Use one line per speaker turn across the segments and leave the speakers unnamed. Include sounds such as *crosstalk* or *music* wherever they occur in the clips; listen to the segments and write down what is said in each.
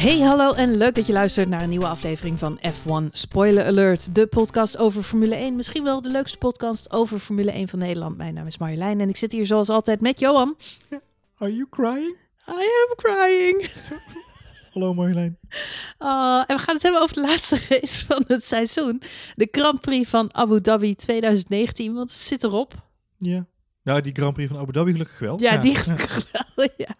Hey, hallo en leuk dat je luistert naar een nieuwe aflevering van F1 Spoiler Alert. De podcast over Formule 1. Misschien wel de leukste podcast over Formule 1 van Nederland. Mijn naam is Marjolein en ik zit hier zoals altijd met Johan.
Are you crying?
I am crying.
Hallo Marjolein.
Uh, en we gaan het hebben over de laatste *laughs* race van het seizoen. De Grand Prix van Abu Dhabi 2019, want het zit erop.
Ja. Nou, die Grand Prix van Abu Dhabi gelukkig wel.
Ja, die gelukkig wel, *laughs* ja.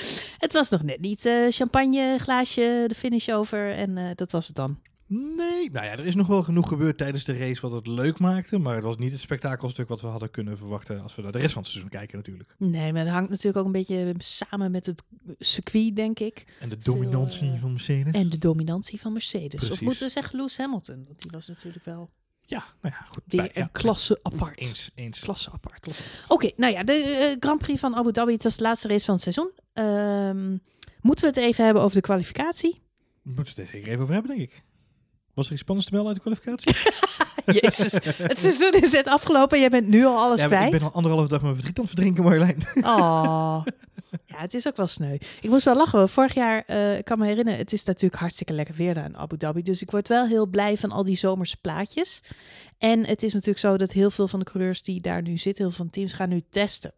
*laughs* Het was nog net niet uh, champagne glaasje de finish over en uh, dat was het dan.
Nee, nou ja, er is nog wel genoeg gebeurd tijdens de race wat het leuk maakte. Maar het was niet het spektakelstuk wat we hadden kunnen verwachten als we naar de rest van het seizoen kijken natuurlijk.
Nee, maar het hangt natuurlijk ook een beetje samen met het circuit, denk ik.
En de dominantie Veel, uh, van Mercedes.
En de dominantie van Mercedes. Precies. Of moeten we zeggen Lewis Hamilton, want die was natuurlijk wel...
Ja, nou ja, goed.
Weer
bij,
een klasse apart.
Eens, eens.
Klasse apart. Oké, okay, nou ja, de uh, Grand Prix van Abu Dhabi, het was de laatste race van het seizoen. Um, moeten we het even hebben over de kwalificatie?
Moeten we het er zeker even over hebben, denk ik. Was er iets spannends te melden uit de kwalificatie? *laughs*
Jezus, het seizoen is net afgelopen en jij bent nu al alles
ja,
kwijt.
Ik ben al anderhalf dag mijn verdriet aan het verdrinken, Marjolein.
Oh, *laughs* ja, het is ook wel sneu. Ik moest wel lachen. Vorig jaar, uh, ik kan me herinneren, het is natuurlijk hartstikke lekker weer daar in Abu Dhabi. Dus ik word wel heel blij van al die zomerse plaatjes. En het is natuurlijk zo dat heel veel van de coureurs die daar nu zitten, heel veel van teams, gaan nu testen.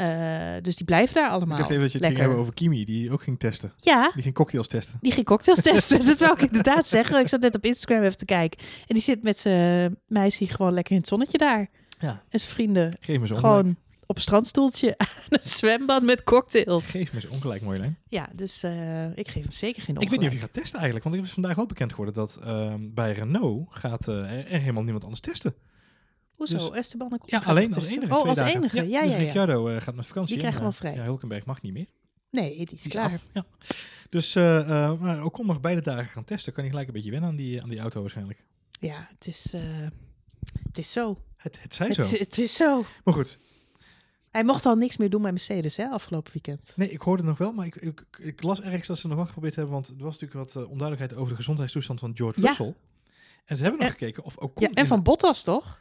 Uh, dus die blijven daar allemaal.
Ik dacht even dat je het ging hebben over Kimi, die ook ging testen.
Ja.
Die ging cocktails testen.
Die ging cocktails testen. *laughs* dat wil ik inderdaad zeggen. Ik zat net op Instagram even te kijken. En die zit met zijn meisje gewoon lekker in het zonnetje daar.
Ja.
En zijn vrienden.
Geef me zo
Gewoon
ongelijk.
op een strandstoeltje *laughs* aan het zwembad met cocktails.
Geef me zo ongelijk, Marjolein.
Ja, dus uh, ik geef hem zeker geen ongelijk.
Ik weet niet of je gaat testen eigenlijk. Want het is vandaag wel bekend geworden dat uh, bij Renault gaat uh, er helemaal niemand anders testen.
Hoezo? Dus, Esteban en
Ja, alleen als enige.
Oh, als enige. Ja, ja,
dus
ja.
Ricciardo uh, gaat met vakantie.
Die krijgt
en,
gewoon vrij.
Ja, Hulkenberg mag niet meer.
Nee, die is,
die is
klaar.
Af, ja. Dus uh, maar ook mag beide dagen gaan testen. Kan hij gelijk een beetje wennen aan die, aan die auto waarschijnlijk.
Ja, het is, het is zo.
Het, het zij zo.
Het, het, is zo.
Maar goed.
Hij mocht al niks meer doen bij Mercedes, hè, afgelopen weekend.
Nee, ik hoorde nog wel, maar ik, ik, ik las ergens dat ze nog wat geprobeerd hebben. Want er was natuurlijk wat onduidelijkheid over de gezondheidstoestand van George
ja.
Russell. En ze hebben nog
en,
gekeken of ook.
Ja, en van Bottas toch?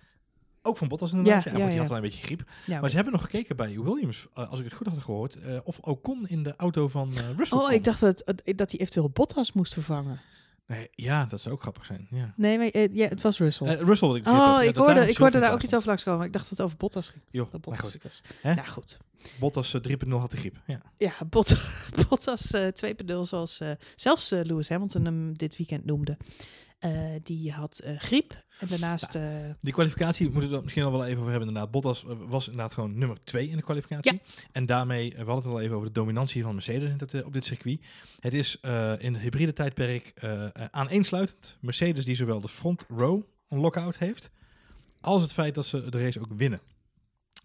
Ook van Bottas inderdaad. Ja,
ja,
ja, die had wel een beetje griep.
Ja,
maar ze hebben nog gekeken bij Williams, uh, als ik het goed had gehoord, uh, of Ocon in de auto van uh, Russell
Oh,
kon.
ik dacht dat, dat hij eventueel Bottas moest vervangen.
Nee, ja, dat zou ook grappig zijn. Ja.
Nee, maar uh, ja, het was Russell.
Uh, Russell, ik
oh, ik hoorde, ik hoorde daar ook iets over langskomen. Ik dacht dat het over Bottas ging.
Jo,
dat Bottas
nou goed. Hè?
Nou goed.
Bottas uh, 3.0 had de griep. Ja,
ja Bot *laughs* Bottas uh, 2.0, zoals zelfs Lewis Hamilton hem dit weekend noemde. Uh, die had uh, griep. En daarnaast... Uh,
die kwalificatie moeten we het misschien al wel even over hebben. Inderdaad, Bottas was inderdaad gewoon nummer 2 in de kwalificatie.
Ja.
En daarmee, we hadden het al even over de dominantie van Mercedes op, de, op dit circuit. Het is in het hybride tijdperk aaneensluitend. Mercedes die zowel de front row een lockout heeft, als het feit dat ze de race ook winnen.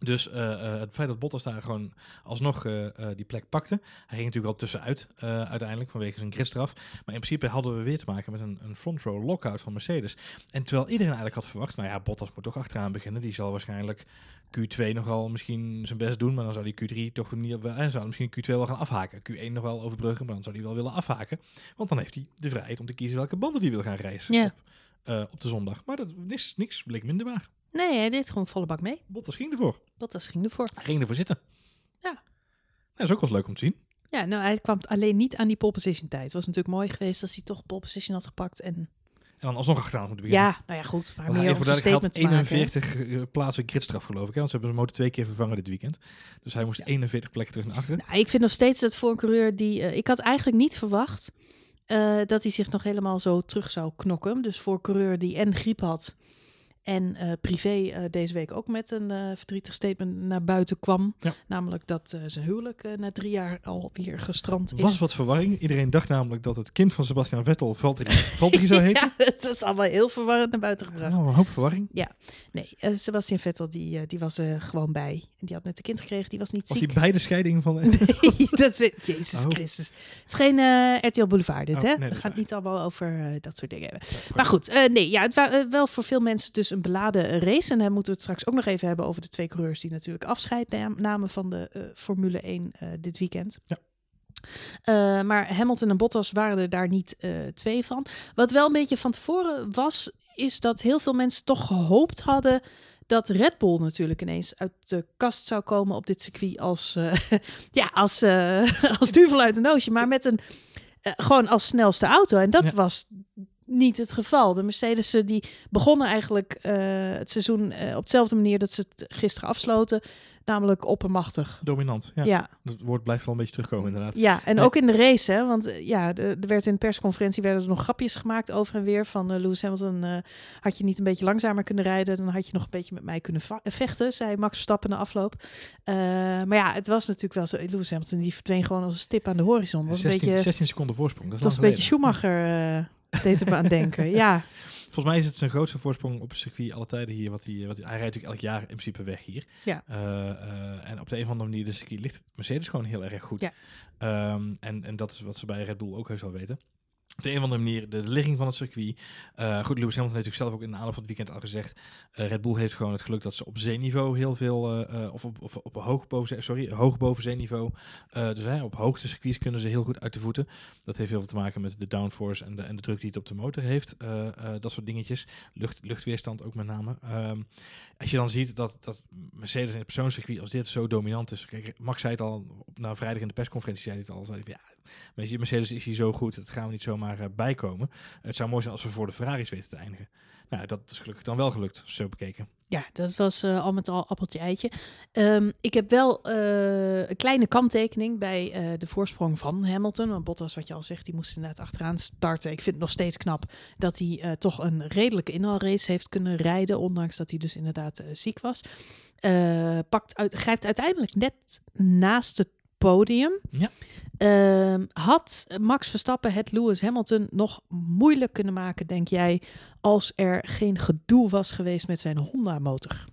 Dus uh, uh, het feit dat Bottas daar gewoon alsnog uh, die plek pakte. Hij ging natuurlijk al tussenuit uiteindelijk vanwege zijn gridstraf. Maar in principe hadden we weer te maken met een, een front row lockout van Mercedes. En terwijl iedereen eigenlijk had verwacht, nou ja, Bottas moet toch achteraan beginnen. Die zal waarschijnlijk Q2 nogal misschien zijn best doen. Maar dan zou die Q3 toch niet, hij zou misschien Q2 wel gaan afhaken. Q1 nog wel overbruggen, maar dan zou hij wel willen afhaken. Want dan heeft hij de vrijheid om te kiezen welke banden hij wil gaan racen
ja.
op, op de zondag. Maar dat niks, niks bleek minder waar.
Nee, hij deed gewoon volle bak mee.
Bottas ging ervoor.
Bottas ging ervoor.
Hij ging ervoor zitten.
Ja.
Dat is ook wel leuk om te zien.
Ja, nou, hij kwam alleen niet aan die pole position tijd. Het was natuurlijk mooi geweest als hij toch pole position had gepakt. En,
en dan alsnog achteraan moeten beginnen.
Ja, nou ja, goed. Maar meer zijn statement
41
maken,
plaatsen gridstraf geloof ik. Hè? Want ze hebben zijn motor twee keer vervangen dit weekend. Dus hij moest ja. 41 plekken terug naar achteren.
Nou, ik vind nog steeds dat voor een coureur die... Uh, ik had eigenlijk niet verwacht uh, dat hij zich nog helemaal zo terug zou knokken. Dus voor een coureur die en griep had... En uh, privé uh, deze week ook met een uh, verdrietig statement naar buiten kwam.
Ja.
Namelijk dat zijn huwelijk na drie jaar alweer gestrand is.
was wat verwarring. Iedereen dacht namelijk dat het kind van Sebastian Vettel Valtteri, *laughs* Valtteri zou heten.
ja, dat is allemaal heel verwarrend naar buiten gebracht.
Oh, een hoop verwarring.
Ja, nee. Sebastian Vettel die, die was er gewoon bij. En die had net een kind gekregen, die was niet
was
ziek.
Was hij bij de scheiding van... *laughs*
nee, dat weet Jezus oh. Christus. Het is geen RTL Boulevard dit,
oh,
hè?
Nee,
We gaan het niet allemaal over dat soort dingen hebben.
Ja,
maar goed, nee, ja, het was wel voor veel mensen dus een beladen race. En dan moeten we het straks ook nog even hebben over de twee coureurs die natuurlijk afscheid namen van de uh, Formule 1 uh, dit weekend.
Ja.
Uh, maar Hamilton en Bottas waren er daar niet twee van. Wat wel een beetje van tevoren was, is dat heel veel mensen toch gehoopt hadden dat Red Bull natuurlijk ineens uit de kast zou komen op dit circuit als, *laughs* ja, als, *laughs* als duvel uit een doosje. Maar met een eh, gewoon als snelste auto. En dat
Ja.
was niet het geval. De Mercedes eh, die begonnen eigenlijk eh, het seizoen eh, op dezelfde manier dat ze het gisteren afsloten. Namelijk oppermachtig.
Dominant. Ja.
Ja,
Dat woord blijft wel een beetje terugkomen inderdaad.
ja, en
Nee.
ook in de race, hè, want eh, ja, er werd in de persconferentie werden er nog grapjes gemaakt over en weer van Lewis Hamilton. had je niet een beetje langzamer kunnen rijden, dan had je nog een beetje met mij kunnen vechten, zei Max Verstappen na afloop. Maar ja, het was natuurlijk wel zo. Lewis Hamilton die verdween gewoon als een stip aan de horizon. Dat was een
16,
beetje,
16 seconden voorsprong. Dat
dat was een beetje. Schumacher. Me aan denken. Ja,
Volgens mij is het zijn grootste voorsprong op het circuit alle tijden hier. Wat hij, wat hij, hij rijdt natuurlijk elk jaar in principe weg hier.
Ja.
Eh, eh, en op de een of andere manier de circuit ligt Mercedes gewoon heel erg goed.
Ja.
Ehm, en, en dat is wat ze bij Red Bull ook heus wel weten. Op de een of andere manier de ligging van het circuit. Eh, goed, Lewis Hamilton heeft natuurlijk zelf ook in de aanloop van het weekend al gezegd. eh, Red Bull heeft gewoon het geluk dat ze op zeeniveau heel veel, eh, of op, of op hoog boven, sorry, hoog boven zeeniveau. dus hè, op hoogte circuits kunnen ze heel goed uit de voeten. Dat heeft heel veel te maken met de downforce en de, en de druk die het op de motor heeft. Dat soort dingetjes. Lucht, luchtweerstand ook met name. Ehm, als je dan ziet dat, dat Mercedes in het persoonscircuit als dit zo dominant is. Kijk, Max zei het al, op, na vrijdag in de persconferentie zei hij het al. Ja, weet je, Mercedes is hier zo goed, dat gaan we niet zomaar eh, bijkomen. Het zou mooi zijn als we voor de Ferraris weten te eindigen. Nou, dat is gelukkig dan wel gelukt, zo bekeken.
ja dat was eh, al met al appeltje eitje. Ehm, ik heb wel eh, een kleine kanttekening bij de voorsprong van Hamilton. Want Bottas, wat je al zegt, die moest inderdaad achteraan starten. Ik vind het nog steeds knap dat hij toch een redelijke inhaalrace heeft kunnen rijden. Ondanks dat hij dus inderdaad ziek was. Pakt uit, grijpt uiteindelijk net naast het podium.
Ja.
Ehm, had Max Verstappen het Lewis Hamilton nog moeilijk kunnen maken, denk jij, als er geen gedoe was geweest met zijn Honda-motor?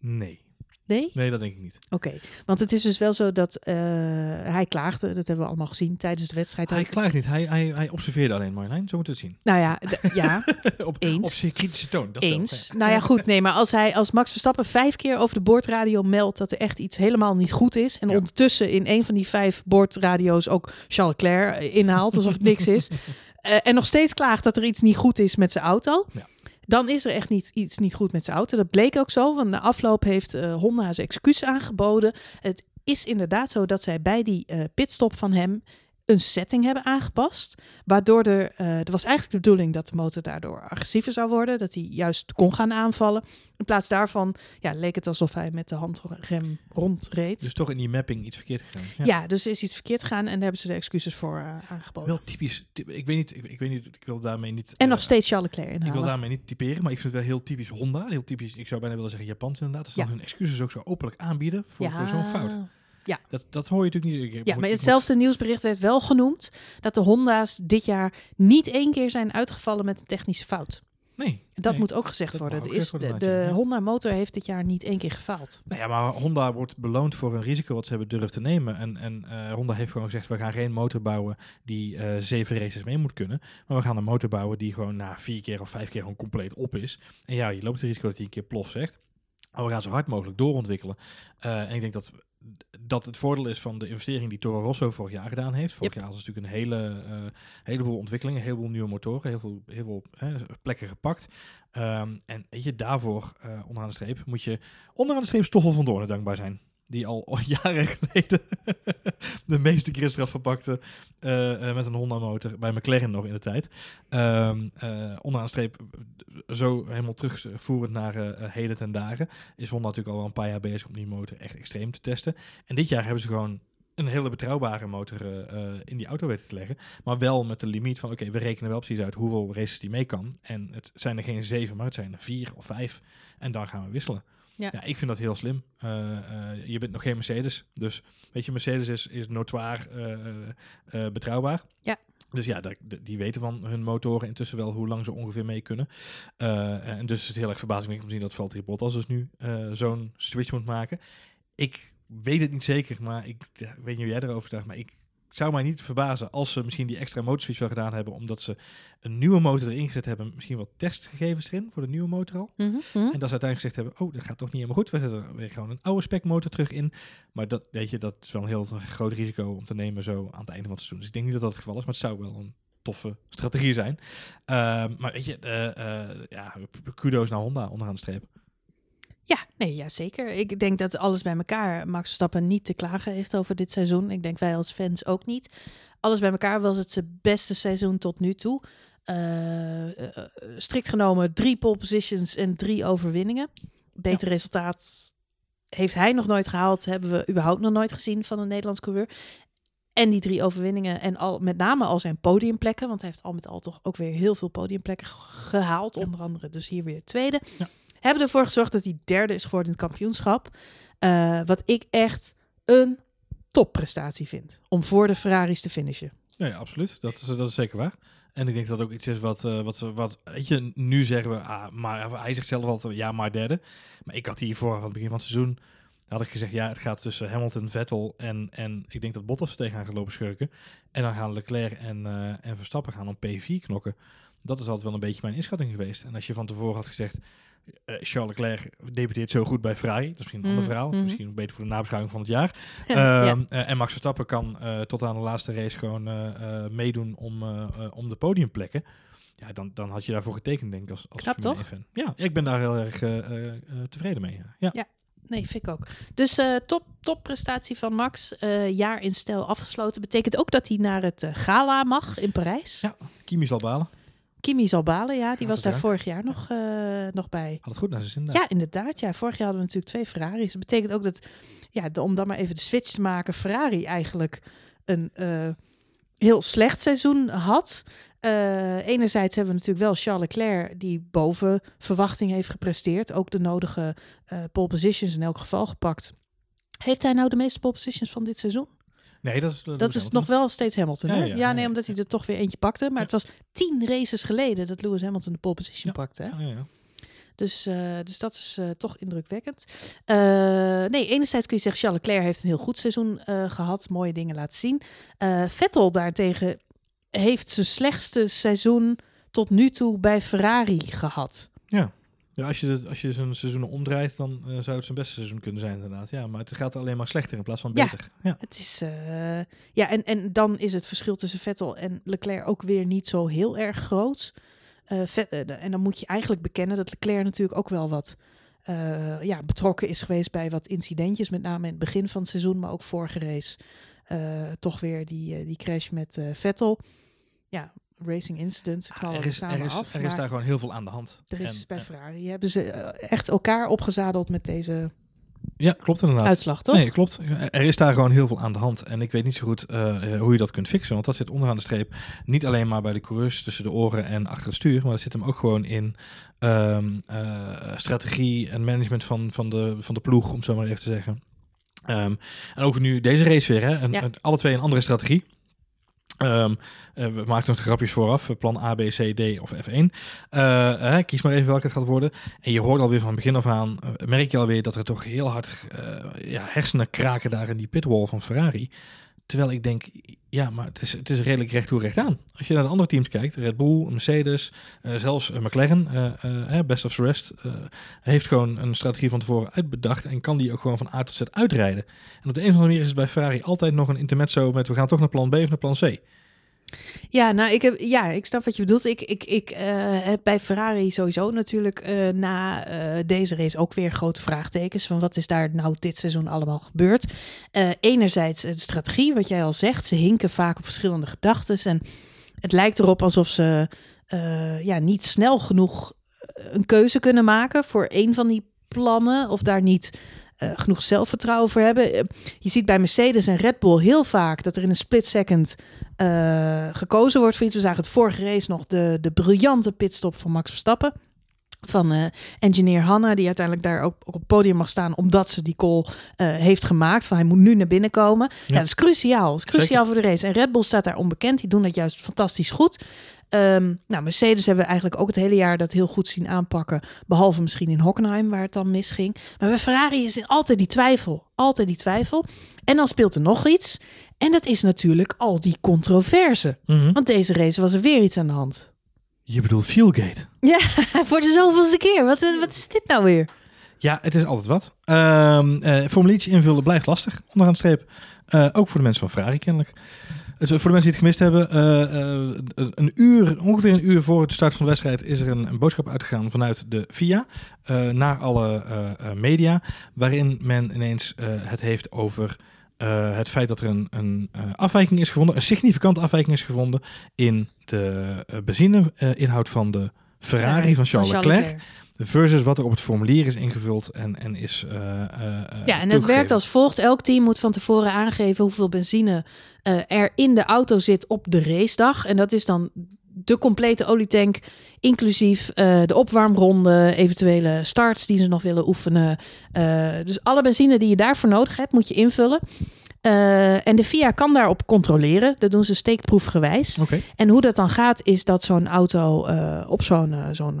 Nee.
Nee?
Nee, dat denk ik niet.
Oké, want het is dus wel zo dat eh, hij klaagde, dat hebben we allemaal gezien tijdens de wedstrijd.
Hij klaagt niet, hij, hij, hij observeerde alleen Marjolein, zo moet het zien.
nou ja, ja, *laughs*
op,
Eens.
op zijn kritische toon. Dat
eens. Nou ja, goed, nee, maar als hij als Max Verstappen vijf keer over de boordradio meldt dat er echt iets helemaal niet goed is, en
Ja.
ondertussen in een van die vijf boordradio's ook Charles Leclerc inhaalt, alsof het niks is, *laughs* eh, en nog steeds klaagt dat er iets niet goed is met zijn auto.
Ja.
Dan is er echt niet, iets niet goed met zijn auto. Dat bleek ook zo, want na afloop heeft eh, Honda zijn excuus aangeboden. Het is inderdaad zo dat zij bij die eh, pitstop van hem een setting hebben aangepast. Waardoor er, eh er was eigenlijk de bedoeling dat de motor daardoor agressiever zou worden. Dat hij juist kon gaan aanvallen. In plaats daarvan ja, leek het alsof hij met de handrem rondreed.
Dus toch in die mapping iets verkeerd gegaan.
ja. dus er is iets verkeerd gegaan en daar hebben ze de excuses voor eh, aangeboden.
Wel typisch. ty- Ik weet niet, ik, ik weet niet, ik wil daarmee niet.
en
eh,
nog steeds Charles Leclerc
Ik wil daarmee niet typeren, maar ik vind het wel heel typisch Honda. Heel typisch, ik zou bijna willen zeggen Japans inderdaad. Dat ze
Ja.
hun excuses ook zo openlijk aanbieden voor, voor zo'n fout.
Ja.
Dat, dat hoor je natuurlijk niet. Ik-
Ja, maar hetzelfde nieuwsbericht werd wel genoemd dat de Honda's dit jaar niet één keer zijn uitgevallen met een technische fout.
Nee.
Dat
nee.
moet ook gezegd worden.
ook
is, de de
ja.
Honda motor heeft dit jaar niet één keer gefaald.
Nou ja, maar Honda wordt beloond voor een risico wat ze hebben durven te nemen. En, en eh, Honda heeft gewoon gezegd, we gaan geen motor bouwen die eh, zeven races mee moet kunnen. Maar we gaan een motor bouwen die gewoon na vier keer of vijf keer gewoon compleet op is. En ja, je loopt het risico dat hij een keer plof zegt. Maar we gaan zo hard mogelijk doorontwikkelen. Eh, en ik denk dat dat het voordeel is van de investering die Toro Rosso vorig jaar gedaan heeft. Vorig jaar was het natuurlijk een hele, eh, heleboel ontwikkelingen, een heleboel nieuwe motoren, heel veel, heel veel hè, plekken gepakt. Ehm, en weet je, daarvoor eh, onderaan de streep moet je onderaan de streep Stoffel van Doornen dankbaar zijn. Die al *laughs* jaren geleden de meeste gridstraf verpakte eh, eh, met een Honda motor. Bij McLaren nog in de tijd. Ehm eh, onderaan de streep zo helemaal terugvoerend naar eh, heden ten dagen. Is Honda natuurlijk al wel een paar jaar bezig om die motor echt extreem te testen. En dit jaar hebben ze gewoon een hele betrouwbare motor in die auto weten te leggen. Maar wel met de limiet van, oké, we rekenen wel precies uit hoeveel races die mee kan. En het zijn er geen zeven, maar het zijn er vier of vijf. En dan gaan we wisselen.
Ja.
Ja, ik vind dat heel slim. Eh, eh, je bent nog geen Mercedes. Dus weet je, Mercedes is, is notoir eh, betrouwbaar.
Ja.
Dus ja, die weten van hun motoren intussen wel hoe lang ze ongeveer mee kunnen. En dus is het heel erg verbazingwekkend om te zien dat Valtteri Bottas dus nu zo'n switch moet maken. Ik weet het niet zeker, maar ik, ja, ik weet niet hoe jij erover dacht, maar ik zou mij niet verbazen als ze misschien die extra motorswitch wel gedaan hebben, omdat ze een nieuwe motor erin gezet hebben, misschien wat testgegevens erin voor de nieuwe motor al.
Mhm, mhm.
En dat ze uiteindelijk gezegd hebben, oh, dat gaat toch niet helemaal goed. We zetten er weer gewoon een oude specmotor terug in. Maar dat, weet je, dat is wel een heel groot risico om te nemen zo aan het einde van het seizoen. Dus ik denk niet dat dat het geval is, maar het zou wel een toffe strategie zijn. Ehm, maar weet je, eh, eh, ja, kudo's naar Honda onderaan de streep.
Ja, nee, ja, zeker. Ik denk dat alles bij elkaar Max Verstappen niet te klagen heeft over dit seizoen. Ik denk wij als fans ook niet. Alles bij elkaar was het zijn beste seizoen tot nu toe. Uh, uh, strikt genomen drie pole positions en drie overwinningen. Beter resultaat heeft hij nog nooit gehaald. Hebben we überhaupt nog nooit gezien van een Nederlands coureur. En die drie overwinningen en al, met name al zijn podiumplekken. Want hij heeft al met al toch ook weer heel veel podiumplekken gehaald. Onder andere dus hier weer tweede. Ja. Hebben ervoor gezorgd dat hij derde is geworden in het kampioenschap. Uh, wat ik echt een topprestatie vind. Om voor de Ferraris te finishen.
Nee, absoluut. Dat is, dat is zeker waar. En ik denk dat ook iets is wat, uh, wat, wat weet je, nu zeggen we, ah, maar hij zegt zelf altijd, ja, maar derde. Maar ik had hier voor aan het begin van het seizoen, had ik gezegd, ja, het gaat tussen Hamilton, Vettel en, en ik denk dat Bottas er tegenaan gaan lopen schurken. En dan gaan Leclerc en, uh, en Verstappen gaan om P4 knokken. Dat is altijd wel een beetje mijn inschatting geweest. En als je van tevoren had gezegd, uh, Charles Leclerc debuteert zo goed bij Ferrari. Dat is misschien een ander mm, verhaal. Mm. Misschien beter voor de nabeschouwing van het jaar. *laughs* ja. uh, en Max Verstappen kan uh, tot aan de laatste race gewoon meedoen om, om de podiumplekken. Ja, dan, dan had je daarvoor getekend, denk ik, als, als
Knap, toch?
fan. Ja, ik ben daar heel erg tevreden mee. Ja.
ja. Nee, vind ik ook. Dus top, top prestatie van Max. jaar in stijl afgesloten. Betekent ook dat hij naar het gala mag in Parijs.
Ja, Kimi zal balen.
Kimi zal balen, ja. Die was daar vorig jaar nog, uh, nog bij.
Had het goed naar zijn zin.
Ja, inderdaad. Ja, vorig jaar hadden we natuurlijk twee Ferraris. Dat betekent ook dat, ja, om dan maar even de switch te maken, Ferrari eigenlijk een uh, heel slecht seizoen had. Uh, enerzijds hebben we natuurlijk wel Charles Leclerc, die boven verwachting heeft gepresteerd. Ook de nodige pole positions in elk geval gepakt. Heeft hij nou de meeste pole positions van dit seizoen?
Nee, dat is, dat,
dat is nog wel steeds Hamilton. Hè? Ja, ja, nee, omdat hij er toch weer eentje pakte. Maar het was tien races geleden dat Lewis Hamilton de pole position pakte. Hè? Dus, uh, dus dat is uh, toch indrukwekkend. Uh, nee, enerzijds kun je zeggen, Charles Leclerc heeft een heel goed seizoen gehad. Mooie dingen laten zien. Vettel daartegen heeft zijn slechtste seizoen tot nu toe bij Ferrari gehad.
Ja. Ja, als je, als je zo'n seizoen omdraait, dan uh, zou het zijn beste seizoen kunnen zijn, inderdaad. Ja, maar het gaat alleen maar slechter in plaats van beter.
Ja, Het is, uh, ja en, en dan is het verschil tussen Vettel en Leclerc ook weer niet zo heel erg groot. Uh, vet, en dan moet je eigenlijk bekennen dat Leclerc natuurlijk ook wel wat ja, betrokken is geweest bij wat incidentjes, met name in het begin van het seizoen, maar ook vorige race. toch weer die, die crash met Vettel. Ja, racing incidents.
Ah, er is, er is,
af,
er is daar gewoon heel veel aan de hand.
Er is bij Ferrari hebben ze eh, echt elkaar opgezadeld met deze
ja, klopt inderdaad.
Uitslag, toch?
Nee, klopt. Er is daar gewoon heel veel aan de hand. En ik weet niet zo goed uh, hoe je dat kunt fixen. Want dat zit onderaan de streep niet alleen maar bij de coureurs tussen de oren en achter het stuur. Maar dat zit hem ook gewoon in um, uh, strategie en management van, van, de, van de ploeg, om zo maar even te zeggen. Um, en ook nu deze race weer. Hè? En, ja. alle twee een andere strategie. Um, uh, we maken nog grapjes vooraf. Plan A, B, C, D of F1. Uh, uh, kies maar even welke het gaat worden. En je hoort alweer van begin af aan, merk je alweer dat er toch heel hard ja, hersenen kraken daar in die pitwall van Ferrari. Terwijl ik denk, ja, maar het is, het is redelijk recht toe recht aan. Als je naar de andere teams kijkt, Red Bull, Mercedes, zelfs McLaren, best of the rest, heeft gewoon een strategie van tevoren uitbedacht en kan die ook gewoon van A tot Z uitrijden. En op de een of andere manier is het bij Ferrari altijd nog een intermezzo met we gaan toch naar plan B of naar plan C.
Ja, nou, ik heb, ja, ik snap wat je bedoelt. Ik, ik, ik uh, heb bij Ferrari sowieso natuurlijk uh, na uh, deze race ook weer grote vraagtekens. Van wat is daar nou dit seizoen allemaal gebeurd? enerzijds de strategie, wat jij al zegt. Ze hinken vaak op verschillende gedachten. En het lijkt erop alsof ze ja, niet snel genoeg een keuze kunnen maken voor een van die plannen. Of daar niet uh, genoeg zelfvertrouwen voor hebben. Uh, je ziet bij Mercedes en Red Bull heel vaak dat er in een split second uh, gekozen wordt voor iets. We zagen het vorige race nog de, de briljante pitstop van Max Verstappen. Van engineer Hanna, die uiteindelijk daar ook, ook, op het podium mag staan, omdat ze die call heeft gemaakt. Van hij moet nu naar binnen komen. Ja, dat is cruciaal. Dat is cruciaal voor de race. En Red Bull staat daar onbekend. Die doen dat juist fantastisch goed. Um, nou, Mercedes hebben we eigenlijk ook het hele jaar dat heel goed zien aanpakken. Behalve misschien in Hockenheim, waar het dan misging. Maar bij Ferrari is altijd die twijfel. Altijd die twijfel. En dan speelt er nog iets. En dat is natuurlijk al die controverse. Mm -hmm. Want deze race was er weer iets aan de hand.
Je bedoelt Fuelgate?
Ja, *laughs* voor de zoveelste keer. Wat, wat is dit nou weer?
Ja, het is altijd wat. Um, uh, Formule invullen blijft lastig, onderaan de streep. Uh, ook voor de mensen van Ferrari kennelijk. Het, voor de mensen die het gemist hebben, eh, eh, een uur, ongeveer een uur voor de start van de wedstrijd is er een, een boodschap uitgegaan vanuit de FIA eh, naar alle media, waarin men ineens het heeft over het feit dat er een, een afwijking is gevonden, een significante afwijking is gevonden in de benzineinhoud van de Ferrari van Charles, Leclerc, versus wat er op het formulier is ingevuld en, en is uh, uh,
Ja, en het werkt als volgt. Elk team moet van tevoren aangeven hoeveel benzine uh, er in de auto zit op de racedag. En dat is dan de complete olietank, inclusief de opwarmronde, eventuele starts die ze nog willen oefenen. Dus alle benzine die je daarvoor nodig hebt, moet je invullen. Uh, en de FIA kan daarop controleren. Dat doen ze steekproefgewijs.
Okay.
En hoe dat dan gaat, is dat zo'n auto op zo'n zo'n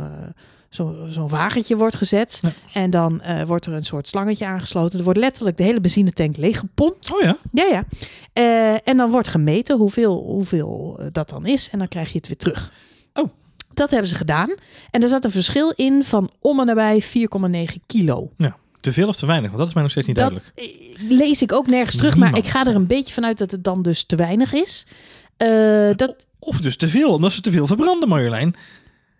zo'n zo wagentje wordt gezet. Ja. En dan uh, wordt er een soort slangetje aangesloten. Er wordt letterlijk de hele benzinetank leeggepompt.
Oh ja?
Ja, ja. Uh, en dan wordt gemeten hoeveel, hoeveel dat dan is. En dan krijg je het weer terug.
Oh.
Dat hebben ze gedaan. En er zat een verschil in van om en nabij 4,9 kilo.
Ja. Te veel of te weinig? Want dat is mij nog steeds niet
dat
duidelijk.
lees ik ook nergens terug. Niemand. Maar ik ga er een beetje vanuit dat het dan dus te weinig is. Uh, dat...
Of dus te veel, omdat ze te veel verbranden, Marjolein.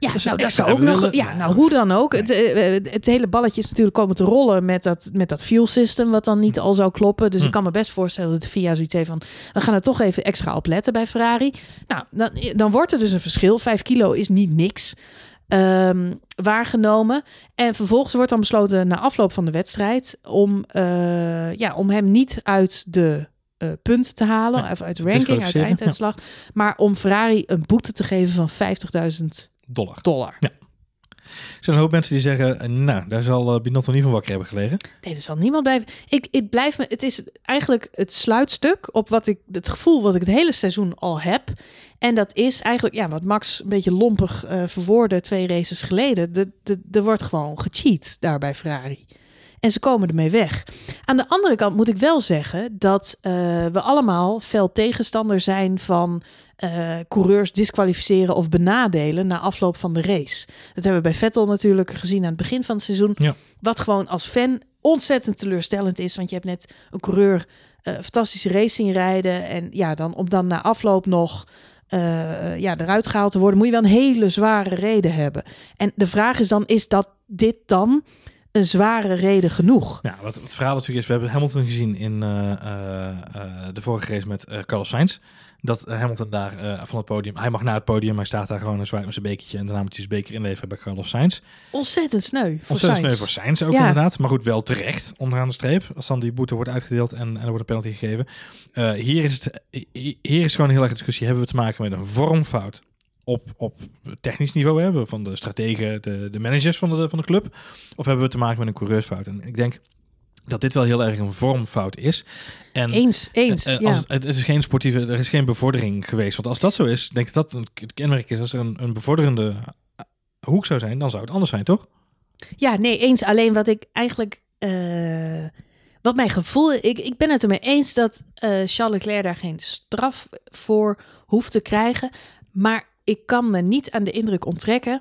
Ja, dat nou, dat zou ook nog. Ja, nou, hoe dan ook. Het, uh, het hele balletje is natuurlijk komen te rollen met dat, met dat fuel system, wat dan niet al zou kloppen. Dus hm. ik kan me best voorstellen dat de FIA zoiets heeft van: we gaan er toch even extra op letten bij Ferrari. Nou, dan, dan wordt er dus een verschil. Vijf kilo is niet niks. Um, waargenomen. En vervolgens wordt dan besloten na afloop van de wedstrijd om, uh, ja, om hem niet uit de uh, punten te halen, ja, of uit de ranking, uit einduitslag, ja. maar om Ferrari een boete te geven van 50.000
dollar.
dollar.
Ja. Er zijn een hoop mensen die zeggen, nou, daar zal uh, Binotto niet van wakker hebben gelegen.
Nee, er zal niemand blijven. Ik, ik blijf me, het is eigenlijk het sluitstuk op wat ik, het gevoel wat ik het hele seizoen al heb. En dat is eigenlijk, ja, wat Max een beetje lompig uh, verwoordde twee races geleden. De, de, er wordt gewoon gecheat daar bij Ferrari. En ze komen ermee weg. Aan de andere kant moet ik wel zeggen dat uh, we allemaal fel tegenstander zijn van uh, coureurs disqualificeren of benadelen na afloop van de race. Dat hebben we bij Vettel natuurlijk gezien aan het begin van het seizoen.
Ja.
Wat gewoon als fan ontzettend teleurstellend is. Want je hebt net een coureur uh, fantastische race zien rijden. En ja, dan om dan na afloop nog uh, ja, eruit gehaald te worden, moet je wel een hele zware reden hebben. En de vraag is dan, is dat dit dan een zware reden genoeg?
Ja, wat het verhaal natuurlijk is, we hebben Hamilton gezien in uh, uh, de vorige race met Carlos Sainz. Dat Hamilton daar van het podium, hij mag naar het podium, hij staat daar gewoon een zwaar met zijn bekertje en daarna moet hij zijn beker inleveren bij Carlos Sainz.
Ontzettend sneu voor
Ontzettend
Sainz.
sneu voor Sainz ook ja. inderdaad, maar goed, wel terecht onderaan de streep. Als dan die boete wordt uitgedeeld en, en er wordt een penalty gegeven. Hier, is het, hier is gewoon heel erg discussie, hebben we te maken met een vormfout op, op technisch niveau hebben van de strategen, de, de managers van de, van de club? Of hebben we te maken met een coureursfout? En ik denk dat dit wel heel erg een vormfout is. En,
eens, eens.
En,
ja.
als, het is geen sportieve, er is geen bevordering geweest. Want als dat zo is, denk ik dat het kenmerk is als er een, een bevorderende hoek zou zijn, dan zou het anders zijn, toch?
Ja, nee, eens. Alleen wat ik eigenlijk. Uh, wat mijn gevoel. Ik, ik ben het ermee eens dat uh, Charles Leclerc daar geen straf voor hoeft te krijgen. Maar ik kan me niet aan de indruk onttrekken.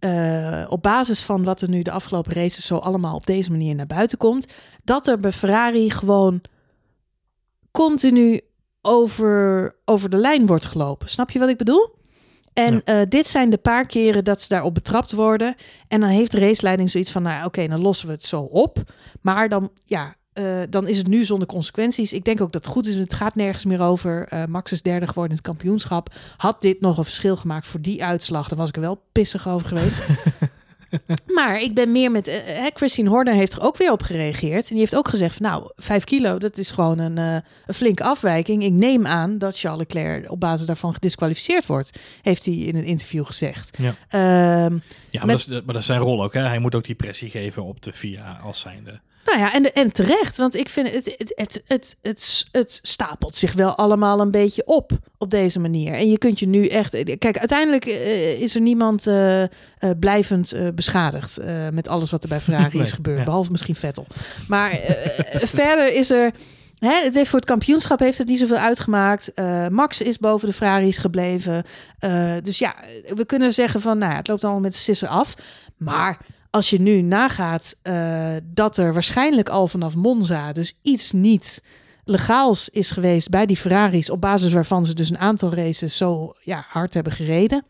Uh, op basis van wat er nu de afgelopen races zo allemaal op deze manier naar buiten komt. Dat er bij Ferrari gewoon continu over, over de lijn wordt gelopen. Snap je wat ik bedoel? En ja. uh, dit zijn de paar keren dat ze daarop betrapt worden. En dan heeft de raceleiding zoiets van, nou oké, okay, dan lossen we het zo op. Maar dan, ja, uh, dan is het nu zonder consequenties. Ik denk ook dat het goed is. Het gaat nergens meer over. Uh, Max is derde geworden in het kampioenschap. Had dit nog een verschil gemaakt voor die uitslag, dan was ik er wel pissig over geweest. *laughs* maar ik ben meer met... Uh, Christine Horner heeft er ook weer op gereageerd. En die heeft ook gezegd van, nou, vijf kilo, dat is gewoon een, uh, een flinke afwijking. Ik neem aan dat Charles Leclerc op basis daarvan gedisqualificeerd wordt. Heeft hij in een interview gezegd.
Ja,
uh,
ja maar, met, dat is, maar dat is zijn rol ook. Hè? Hij moet ook die pressie geven op de FIA als zijnde...
Nou ja, en, en terecht, want ik vind het het, het, het, het, het stapelt zich wel allemaal een beetje op op deze manier. En je kunt je nu echt. Kijk, uiteindelijk uh, is er niemand uh, uh, blijvend beschadigd met alles wat er bij Ferrari *laughs* nee, is gebeurd, ja. behalve misschien Vettel. Maar *laughs* verder is er. Hè, het heeft voor het kampioenschap heeft het niet zoveel uitgemaakt. Max is boven de Ferraris gebleven. dus ja, we kunnen zeggen van, nou, ja, het loopt allemaal met de sisser af. Maar als je nu nagaat uh, dat er waarschijnlijk al vanaf Monza dus iets niet legaals is geweest bij die Ferraris, op basis waarvan ze dus een aantal races zo ja, hard hebben gereden.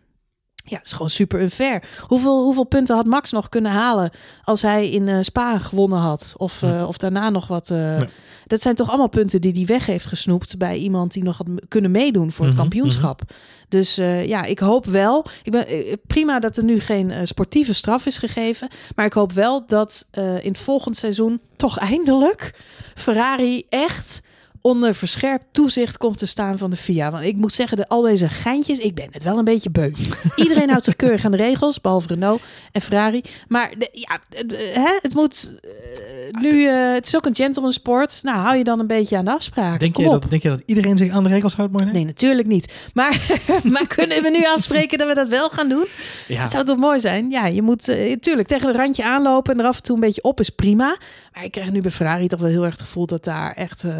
Ja, het is gewoon super unfair. Hoeveel, hoeveel punten had Max nog kunnen halen als hij in uh, Spa gewonnen had? Of, uh, of daarna nog wat. Uh, nee. Dat zijn toch allemaal punten die hij weg heeft gesnoept bij iemand die nog had kunnen meedoen voor het
Mhm,
kampioenschap. Dus uh, ja, ik hoop wel. Ik ben, prima dat er nu geen sportieve straf is gegeven. Maar ik hoop wel dat in het volgend seizoen toch eindelijk Ferrari echt onder verscherpt toezicht komt te staan van de FIA. Want ik moet zeggen, de, al deze geintjes, ik ben het wel een beetje beu. *laughs* Iedereen houdt zich keurig aan de regels, behalve Renault en Ferrari. Maar de, ja, de, hè, het moet uh, nu, uh, het is ook een gentleman sport. Nou, hou je dan een beetje aan de afspraken.
Denk je, dat, denk je dat iedereen zich aan de regels houdt, Marne?
Nee, natuurlijk niet. Maar, *laughs* maar kunnen we nu afspreken dat we dat wel gaan doen?
Ja.
Het zou toch mooi zijn? Ja, je moet uh, natuurlijk tegen een randje aanlopen en er af en toe een beetje op is prima. Maar ik krijg nu bij Ferrari toch wel heel erg het gevoel dat daar echt uh,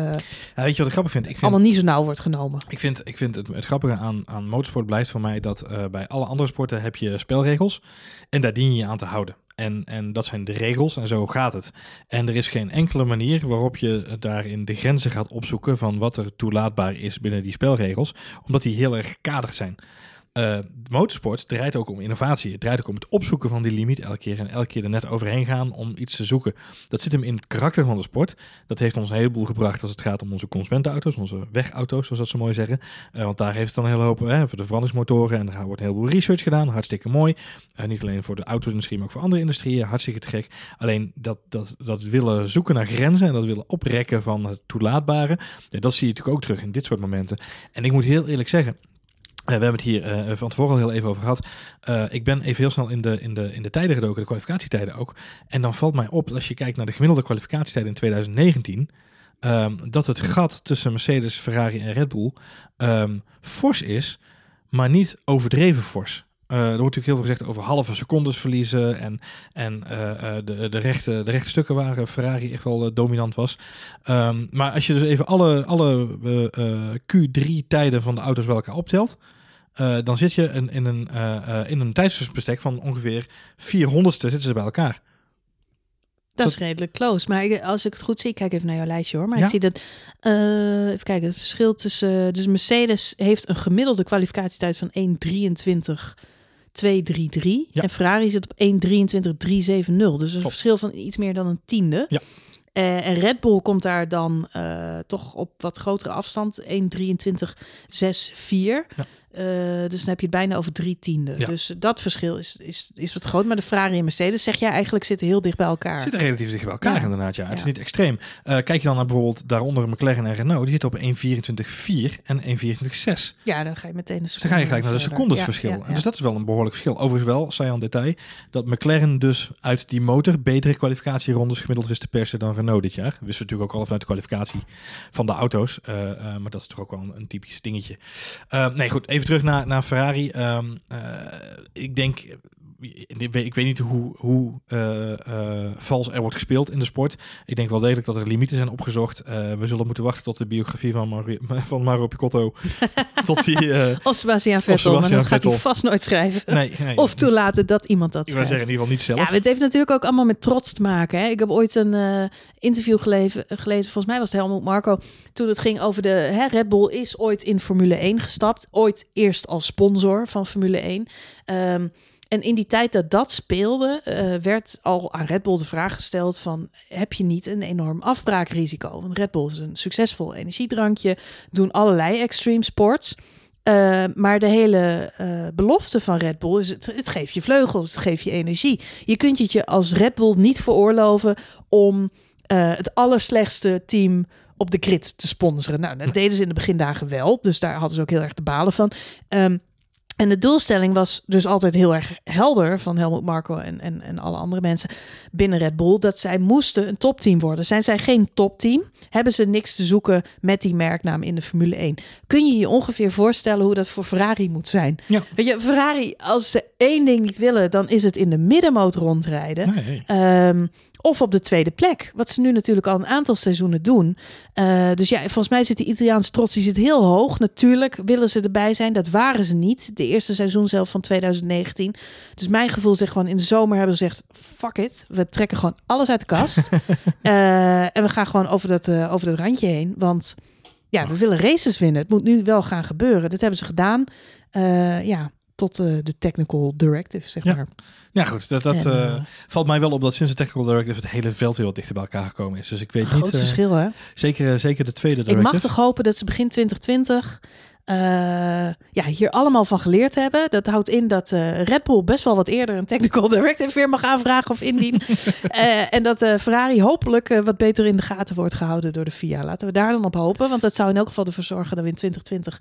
ja, weet je wat ik grappig vind? Ik vind
allemaal niet zo nauw wordt genomen.
Ik vind, ik vind het, het grappige aan, aan motorsport blijft voor mij dat uh, bij alle andere sporten heb je spelregels en daar dien je je aan te houden. En, en dat zijn de regels en zo gaat het. En er is geen enkele manier waarop je daarin de grenzen gaat opzoeken van wat er toelaatbaar is binnen die spelregels, omdat die heel erg gekaderd zijn. Uh, motorsport draait ook om innovatie. Het draait ook om het opzoeken van die limiet elke keer en elke keer er net overheen gaan om iets te zoeken. Dat zit hem in het karakter van de sport. Dat heeft ons een heleboel gebracht als het gaat om onze consumentenauto's, onze wegauto's, zoals dat ze mooi zeggen. Uh, want daar heeft het dan een hele hoop hè, voor de verbrandingsmotoren en er wordt een heleboel research gedaan. Hartstikke mooi. Uh, niet alleen voor de auto-industrie, maar ook voor andere industrieën. Hartstikke te gek. Alleen dat, dat, dat willen zoeken naar grenzen en dat willen oprekken van het toelaatbare, dat zie je natuurlijk ook terug in dit soort momenten. En ik moet heel eerlijk zeggen. Uh, we hebben het hier uh, van tevoren al heel even over gehad. Uh, ik ben even heel snel in de, in, de, in de tijden gedoken, de kwalificatietijden ook. En dan valt mij op, als je kijkt naar de gemiddelde kwalificatietijden in 2019, um, dat het gat tussen Mercedes, Ferrari en Red Bull um, fors is, maar niet overdreven fors. Uh, er wordt natuurlijk heel veel gezegd over halve secondes verliezen en, en uh, de, de, rechte, de rechte stukken waar Ferrari echt wel uh, dominant was. Um, maar als je dus even alle, alle Q3-tijden van de auto's bij elkaar optelt, dan zit je in, in een, in een tijdsbestek van ongeveer 400ste zitten ze bij elkaar.
Dat is redelijk close. Maar als ik het goed zie, ik kijk even naar jouw lijstje hoor. Maar
Ja.
ik zie dat. eh, even kijken, het verschil tussen. dus Mercedes heeft een gemiddelde kwalificatietijd van 1.23. 233
Ja.
en Ferrari zit op 1.23.370. Dus een verschil van iets meer dan een tiende.
Ja.
Eh, en Red Bull komt daar dan eh, toch op wat grotere afstand, 1.23.64.
Ja.
Eh, dus dan heb je het bijna over drie tiende.
Ja.
Dus dat verschil is, is, is wat groot. Maar de Ferrari en Mercedes, zeg jij eigenlijk, zitten heel dicht bij elkaar.
Zitten relatief dicht bij elkaar
Ja.
inderdaad, ja. Het is niet extreem. Eh, kijk je dan naar bijvoorbeeld daaronder McLaren en Renault, die zitten op 1.24.4 en 1.24.6.
Ja, dan ga je meteen een
Dus dan ga je gelijk naar de secondesverschil. En dus dat is wel een behoorlijk verschil. Overigens wel, zei aan detail, dat McLaren dus uit die motor betere kwalificatierondes gemiddeld wist te persen dan Renault dit jaar. Wisten we natuurlijk ook al vanuit de kwalificatie van de auto's. Uh, uh, maar dat is toch ook wel een, een typisch dingetje. Nee, goed, even terug naar, naar Ferrari. Um, ik denk ik weet niet hoe, hoe uh, uh, vals er wordt gespeeld in de sport. Ik denk wel degelijk dat er limieten zijn opgezocht. Uh, we zullen moeten wachten tot de biografie van, Mario, *laughs* van Mario Picotto. *laughs* tot die,
of Sebastian Vettel, maar dat gaat hij vast nooit schrijven.
Nee, nee,
of toelaten dat iemand dat
Ik wil
schrijft.
zeggen, in ieder geval niet zelf.
Ja, het heeft natuurlijk ook allemaal met trots te maken. Hè? Ik heb ooit een interview gelezen, gelezen, volgens mij was het Helmut Marco, toen het ging over de hè, Red Bull is ooit in Formule 1 gestapt. Ooit eerst als sponsor van Formule 1. Um, en in die tijd dat dat speelde, uh, werd al aan Red Bull de vraag gesteld van... heb je niet een enorm afbraakrisico? Want Red Bull is een succesvol energiedrankje, doen allerlei extreme sports... Uh, maar de hele uh, belofte van Red Bull is: het, geeft je vleugels, het geeft je energie. Je kunt het je als Red Bull niet veroorloven om uh, het allerslechtste team op de grid te sponsoren. Nou, dat deden ze in de begindagen wel, dus daar hadden ze ook heel erg de balen van. Um, en de doelstelling was dus altijd heel erg helder van Helmut Marko en, en, en alle andere mensen binnen Red Bull. Dat zij moesten een topteam worden. Zijn zij geen topteam, hebben ze niks te zoeken met die merknaam in de Formule 1. Kun je je ongeveer voorstellen hoe dat voor Ferrari moet zijn?
Ja.
Weet je, Ferrari, als ze één ding niet willen, dan is het in de middenmoot rondrijden.
Nee, nee.
Um, of op de tweede plek. Wat ze nu natuurlijk al een aantal seizoenen doen. Uh, dus ja, volgens mij zit die Italiaanse trots die zit heel hoog. Natuurlijk willen ze erbij zijn. Dat waren ze niet. De eerste seizoen zelf van 2019. Dus mijn gevoel zegt gewoon in de zomer hebben ze gezegd: fuck it, we trekken gewoon alles uit de kast. *laughs* Eh, en we gaan gewoon over dat, eh, over dat randje heen. Want ja, we willen races winnen. Het moet nu wel gaan gebeuren. Dat hebben ze gedaan. Eh, ja, tot eh, de technical directive, zeg
Ja.
maar.
Ja, goed. Dat, dat
En,
eh,
eh,
valt mij wel op dat sinds de Technical Directive het hele veld weer wat dichter bij elkaar gekomen is. Dus ik weet
Groot
niet... eh,
verschil, hè?
zeker, zeker de tweede
Ik
directive.
mag toch hopen dat ze begin 2020 eh, ja, hier allemaal van geleerd hebben. Dat houdt in dat eh, Red Bull best wel wat eerder een technical *laughs* directive weer mag aanvragen of indienen. *laughs* Eh, en dat eh, Ferrari hopelijk wat beter in de gaten wordt gehouden door de FIA. Laten we daar dan op hopen, want dat zou in elk geval ervoor zorgen dat we in 2020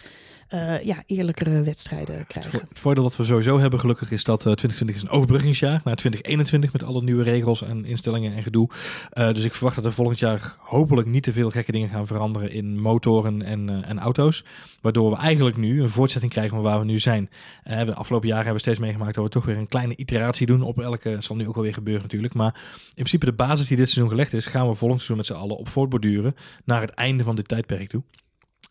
eh, ja, eerlijkere wedstrijden
Het,
krijgen.
vo- het voordeel dat we sowieso hebben gelukkig is dat eh, 2020 is een overbruggingsjaar naar 2021 met alle nieuwe regels en instellingen en gedoe. Eh, dus ik verwacht dat er volgend jaar hopelijk niet te veel gekke dingen gaan veranderen in motoren en, eh, en auto's. Waardoor we eigenlijk nu een voortzetting krijgen van waar we nu zijn. Eh, de afgelopen jaren hebben we steeds meegemaakt dat we toch weer een kleine iteratie doen op elke, zal nu ook alweer gebeuren natuurlijk. Maar in principe de basis die dit seizoen gelegd is, gaan we volgend seizoen met z'n allen op voortborduren naar het einde van dit tijdperk toe.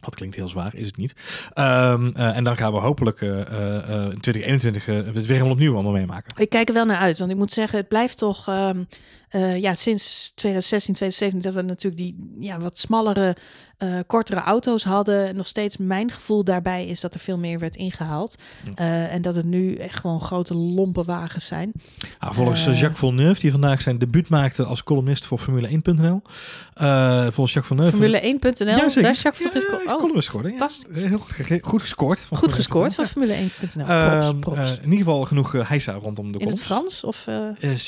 Dat klinkt heel zwaar, is het niet. Ehm, eh, en dan gaan we hopelijk eh, eh, in 2021 eh, het weer helemaal opnieuw allemaal meemaken.
Ik kijk er wel naar uit, want ik moet zeggen, het blijft toch, ehm, eh, ja, sinds 2016, 2017, dat we natuurlijk die ja, wat smallere, eh, kortere auto's hadden. Nog steeds mijn gevoel daarbij is dat er veel meer werd ingehaald.
Ja.
Eh, en dat het nu echt gewoon grote lompe wagens zijn.
Nou, volgens. Jacques Villeneuve, die vandaag zijn debuut maakte als columnist voor Formule1.nl. eh volgens Jacques Villeneuve...
Formule1.nl,
Ja,
daar is Jacques
Ja, is
Oh,
columnist geworden. Ja.
fantastisch.
Heel goed, ge- goed gescoord. van
goed gescoord van
Formule1.nl.
Formule1.nl.
Ja.
Props,
Ehm,
props.
eh, in ieder geval genoeg uh, heisa rondom de
In het. Frans of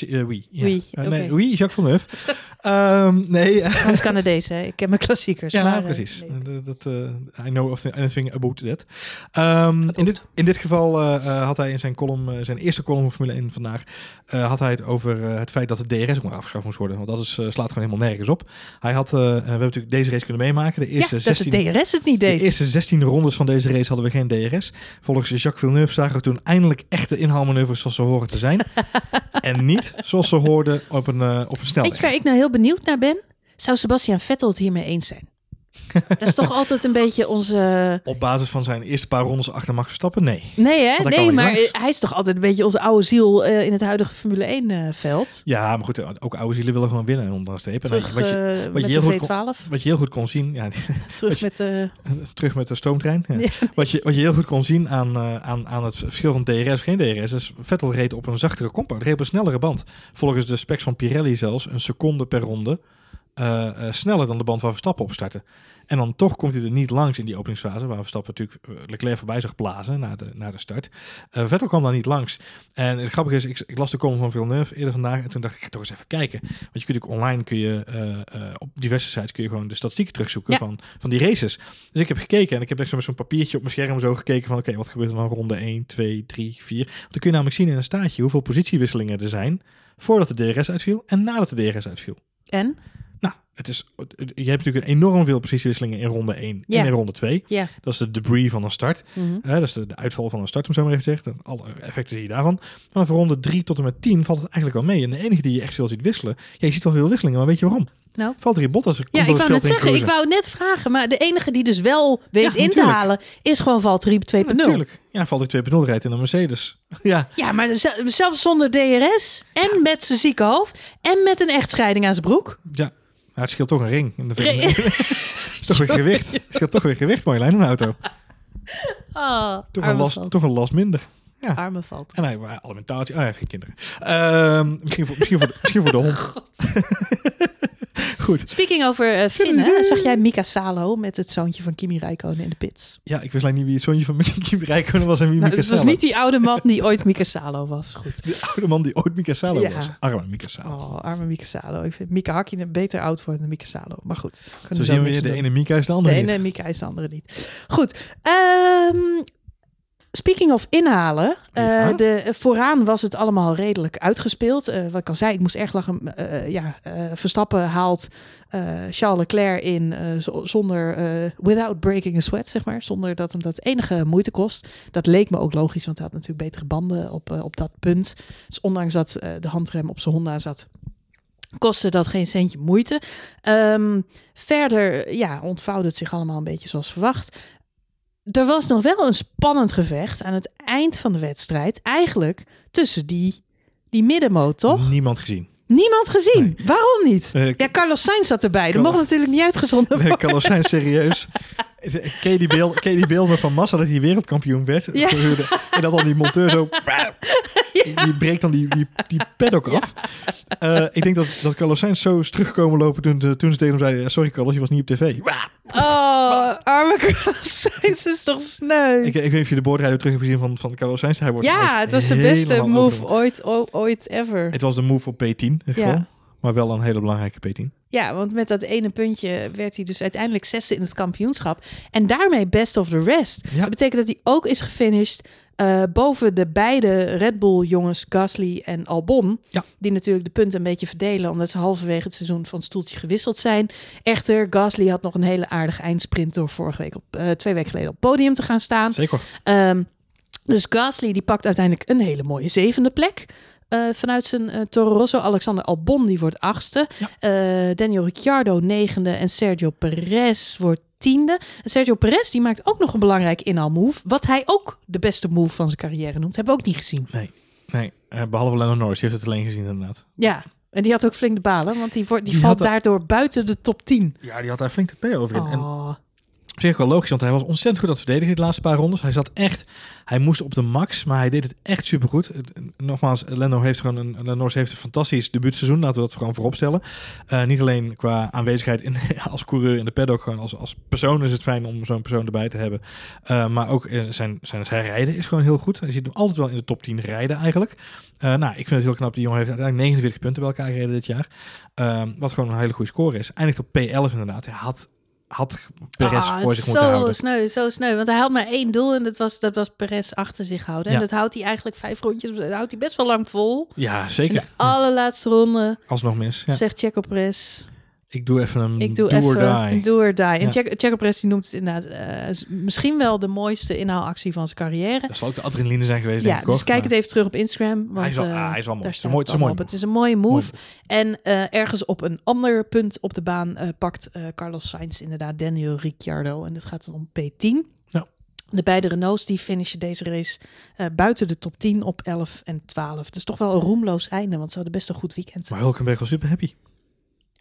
oui. Ja.
Oui, oké.
nee, oui, Jacques Villeneuve. *laughs* Ehm, nee, eh,
Frans-Canadees, hè? Ik ken mijn klassiekers.
Ja,
maar,
nou,
eh,
precies.
nee.
Dat, eh, I know of anything about that. Ehm, in, dit, in dit geval eh, had hij in zijn column, zijn eerste column van Formule 1 vandaag, had hij het over het feit dat de DRS ook maar afgeschaft moest worden. Want dat is, slaat gewoon helemaal nergens op. Hij had, we hebben natuurlijk deze race kunnen meemaken. De
Ja,
eerste,
dat
16,
de DRS het niet
de
deed.
eerste 16 rondes van deze race hadden we geen DRS. Volgens Jacques Villeneuve zagen we toen eindelijk echte inhaalmanoeuvres zoals ze horen te zijn. *laughs* en niet zoals ze hoorden op een, eh, op een snelweg.
Waar ik nou heel benieuwd naar ben? Zou Sebastian Vettel het hiermee eens zijn? Dat is toch altijd een beetje onze...
Op basis van zijn eerste paar rondes achter Max Verstappen? Nee.
Nee, hè? Nee, maar
langs.
hij is toch altijd een beetje onze oude ziel eh, in het huidige Formule 1-veld.
Ja, maar goed, ook oude zielen willen gewoon winnen onder. En dan-
terug
wat, je,
eh,
wat
met
je heel
de
goed
V12.
wat je heel goed kon zien, ja, *laughs*
Terug met de... *laughs*
terug met de stoomtrein. Ja.
Ja.
Wat, je, wat je heel goed kon zien aan, eh, aan, aan het verschil van DRS of geen DRS, is Vettel reed op een zachtere compound, reed op een snellere band. Volgens de specs van Pirelli zelfs een seconde per ronde eh, eh, sneller dan de band waar Verstappen op startte. En dan toch komt hij er niet langs in die openingsfase, waar Verstappen natuurlijk eh, Leclerc voorbij zag blazen na de, na de start. Eh, Vettel kwam daar niet langs. En het grappige is, ik, ik las de column van Villeneuve eerder vandaag en toen dacht ik, ik ga toch eens even kijken. Want je kunt ook online, kun je, op diverse sites kun je gewoon de statistieken terugzoeken
Ja.
van, van die races. Dus ik heb gekeken en ik heb echt zo met zo'n papiertje op mijn scherm zo gekeken van, oké, wat gebeurt er dan ronde 1, 2, 3, 4. Want dan kun je namelijk zien in een staartje hoeveel positiewisselingen er zijn voordat de DRS uitviel en nadat de DRS uitviel.
En?
Het is, je hebt natuurlijk enorm veel positiewisselingen in ronde 1
Ja.
en in ronde 2.
Ja.
Dat is de debris van een start.
Mhm.
Dat is de, de uitval van een start, om zo maar even te zeggen. Alle effecten zie je daarvan. Vanaf ronde 3 tot en met 10 valt het eigenlijk wel mee. En de enige die je echt veel ziet wisselen... Ja, je ziet wel veel wisselingen, maar weet je waarom?
Nou?
Valt er in Bottas.
Ja,
komt
ik wou net zeggen, ik wou net vragen, maar de enige die dus wel weet
Ja,
in te halen, is gewoon Valtteri 2.0.
Ja, natuurlijk. Ja, valt er 2.0 rijdt in een Mercedes. *laughs* ja,
Ja, maar ze- zelfs zonder DRS en met zijn zieke hoofd en met een echtscheiding aan zijn broek.
ja. Het scheelt toch een ring. In de *laughs* *laughs* toch weer gewicht. Het scheelt toch weer gewicht, Marjolein, in een auto. *laughs*
Ah,
Toch een, last,
Valt.
toch een last minder. Ja.
Arme Valt.
En hij heeft alimentatie. Oh, hij heeft geen kinderen. Ehm, misschien, voor, misschien, voor de, misschien voor de hond. Goed.
Speaking over eh Finn, hè, zag jij Mika Salo met het zoontje van Kimi Räikkönen in de pits?
Ja, ik wist alleen niet wie het zoontje van *laughs* Kimi Räikkönen was en wie
Nou,
Mika
het was
Salo.
niet die oude man die ooit Mika Salo was. Goed.
De oude man die ooit Mika Salo
Ja.
was. Arme Mika Salo.
Oh, arme Mika Salo. Ik vind Mika Hakkinen beter oud worden dan Mika Salo. Maar goed. kunnen
Zo zien we weer, de
doen.
ene Mika is de
De
andere
ene
niet.
Mika is de andere niet. Goed. ehm, speaking of inhalen. eh, de, vooraan was het allemaal redelijk uitgespeeld. Eh, wat ik al zei, ik moest erg lachen. Eh, ja, eh, Verstappen haalt eh, Charles Leclerc in eh, zonder... eh, without breaking a sweat, zeg maar. Zonder dat hem dat enige moeite kost. Dat leek me ook logisch, want hij had natuurlijk betere banden op, eh, op dat punt. Dus ondanks dat eh, de handrem op zijn Honda zat... Kostte dat geen centje moeite. Ehm, verder ja, ontvouwde het zich allemaal een beetje zoals verwacht. Er was nog wel een spannend gevecht aan het eind van de wedstrijd eigenlijk tussen die, die middenmoot, toch?
Niemand gezien.
Niemand gezien. Waarom niet?
Eh,
Ja, Carlos Sainz zat erbij. Dat mocht natuurlijk niet uitgezonden
Nee,
worden.
Carlos Sainz, serieus. *laughs* Ken je die, beeld, ken je die beelden van Massa dat hij wereldkampioen werd?
Ja.
En dat dan die monteur zo... *laughs* Die breekt dan die, die, die paddock af. Eh, ik denk dat, dat Carlos Sainz zo is teruggekomen lopen toen, ze- toen ze tegen hem zeiden... Sorry Carlos, je was niet op tv.
Oh, arme Carlos Sainz is toch sneu.
Ik, ik weet niet of je de boordrijder terug hebt gezien van, van Carlos Sainz. Hij wordt,
ja, het was de beste move ooit, ooit ever.
Het was de move op P10 in ieder geval. Maar wel een hele belangrijke P10.
Ja, want met dat ene puntje werd hij dus uiteindelijk zesde in het kampioenschap. En daarmee best of the rest.
Ja.
Dat betekent dat hij ook is gefinished eh, boven de beide Red Bull jongens Gasly en Albon.
Ja.
Die natuurlijk de punten een beetje verdelen, omdat ze halverwege het seizoen van stoeltje gewisseld zijn. Echter, Gasly had nog een hele aardige eindsprint door vorige week op, eh, twee weken geleden op podium te gaan staan.
Zeker.
Ehm, dus Gasly die pakt uiteindelijk een hele mooie zevende plek. Eh, vanuit zijn eh, Toro Rosso. Alexander Albon die wordt achtste. Eh, Daniel Ricciardo negende. En Sergio Perez wordt tiende. En Sergio Perez die maakt ook nog een belangrijk inhaalmove. Wat hij ook de beste move van zijn carrière noemt. Hebben we ook niet gezien.
Nee, eh, behalve Lennon Norris. Die heeft het alleen gezien inderdaad.
Ja, en die had ook flink de balen. Want die, wordt, die,
Die
valt daardoor buiten de top 10.
Ja, die had daar flink de P over in. En
Oh.
Op zich wel logisch, want hij was ontzettend goed aan het verdedigen de laatste paar rondes. Hij zat echt, hij moest op de max, maar hij deed het echt supergoed. Het- Nogmaals, Lando heeft gewoon een, Lando Norris heeft een fantastisch debuutseizoen, laten we dat gewoon voorop stellen. Eh, niet alleen qua aanwezigheid in, *laughs* als coureur in de paddock, gewoon als, als persoon is het fijn om zo'n persoon erbij te hebben. Eh, maar ook eh, zijn, zijn, zijn rijden is gewoon heel goed. Hij ziet hem altijd wel in de top 10 rijden eigenlijk. Eh, nou, ik vind het heel knap. Die jongen heeft uiteindelijk 49 punten bij elkaar gereden dit jaar. Eh, wat gewoon een hele goede score is. Eindigt op P11 inderdaad. Hij had, had Perez
Ah,
voor zich
zo
moeten houden.
sneu, zo sneu. Want hij had maar één doel en dat was, dat was Perez achter zich houden. En
Ja.
dat houdt hij eigenlijk vijf rondjes, dat houdt hij best wel lang vol.
Ja,
In
zeker.
de allerlaatste ronde
Alsnog mis. Ja.
zegt Checo Perez,
Ik doe even een
ik doe
do or
even
die.
een do or die. En
Ja.
Checo Perez die noemt het inderdaad eh, misschien wel de mooiste inhaalactie van zijn carrière.
Dat zal ook de adrenaline zijn geweest,
Ja,
denk ik.
dus kijk
Maar
het even terug op Instagram. Want,
Hij is wel,
eh,
ah, hij is wel mooi.
daar
Het is een mooi,
het
is mooi
op. Het is een mooie move.
Mooi.
En eh, ergens op een ander punt op de baan pakt Carlos Sainz inderdaad Daniel Ricciardo. En dat gaat dan om P10.
Ja.
De beide Renaults die finishen deze race buiten de top 10 op 11 en 12. Dus toch wel een roemloos einde, want ze hadden best een goed weekend.
Maar Hulkenberg was super happy.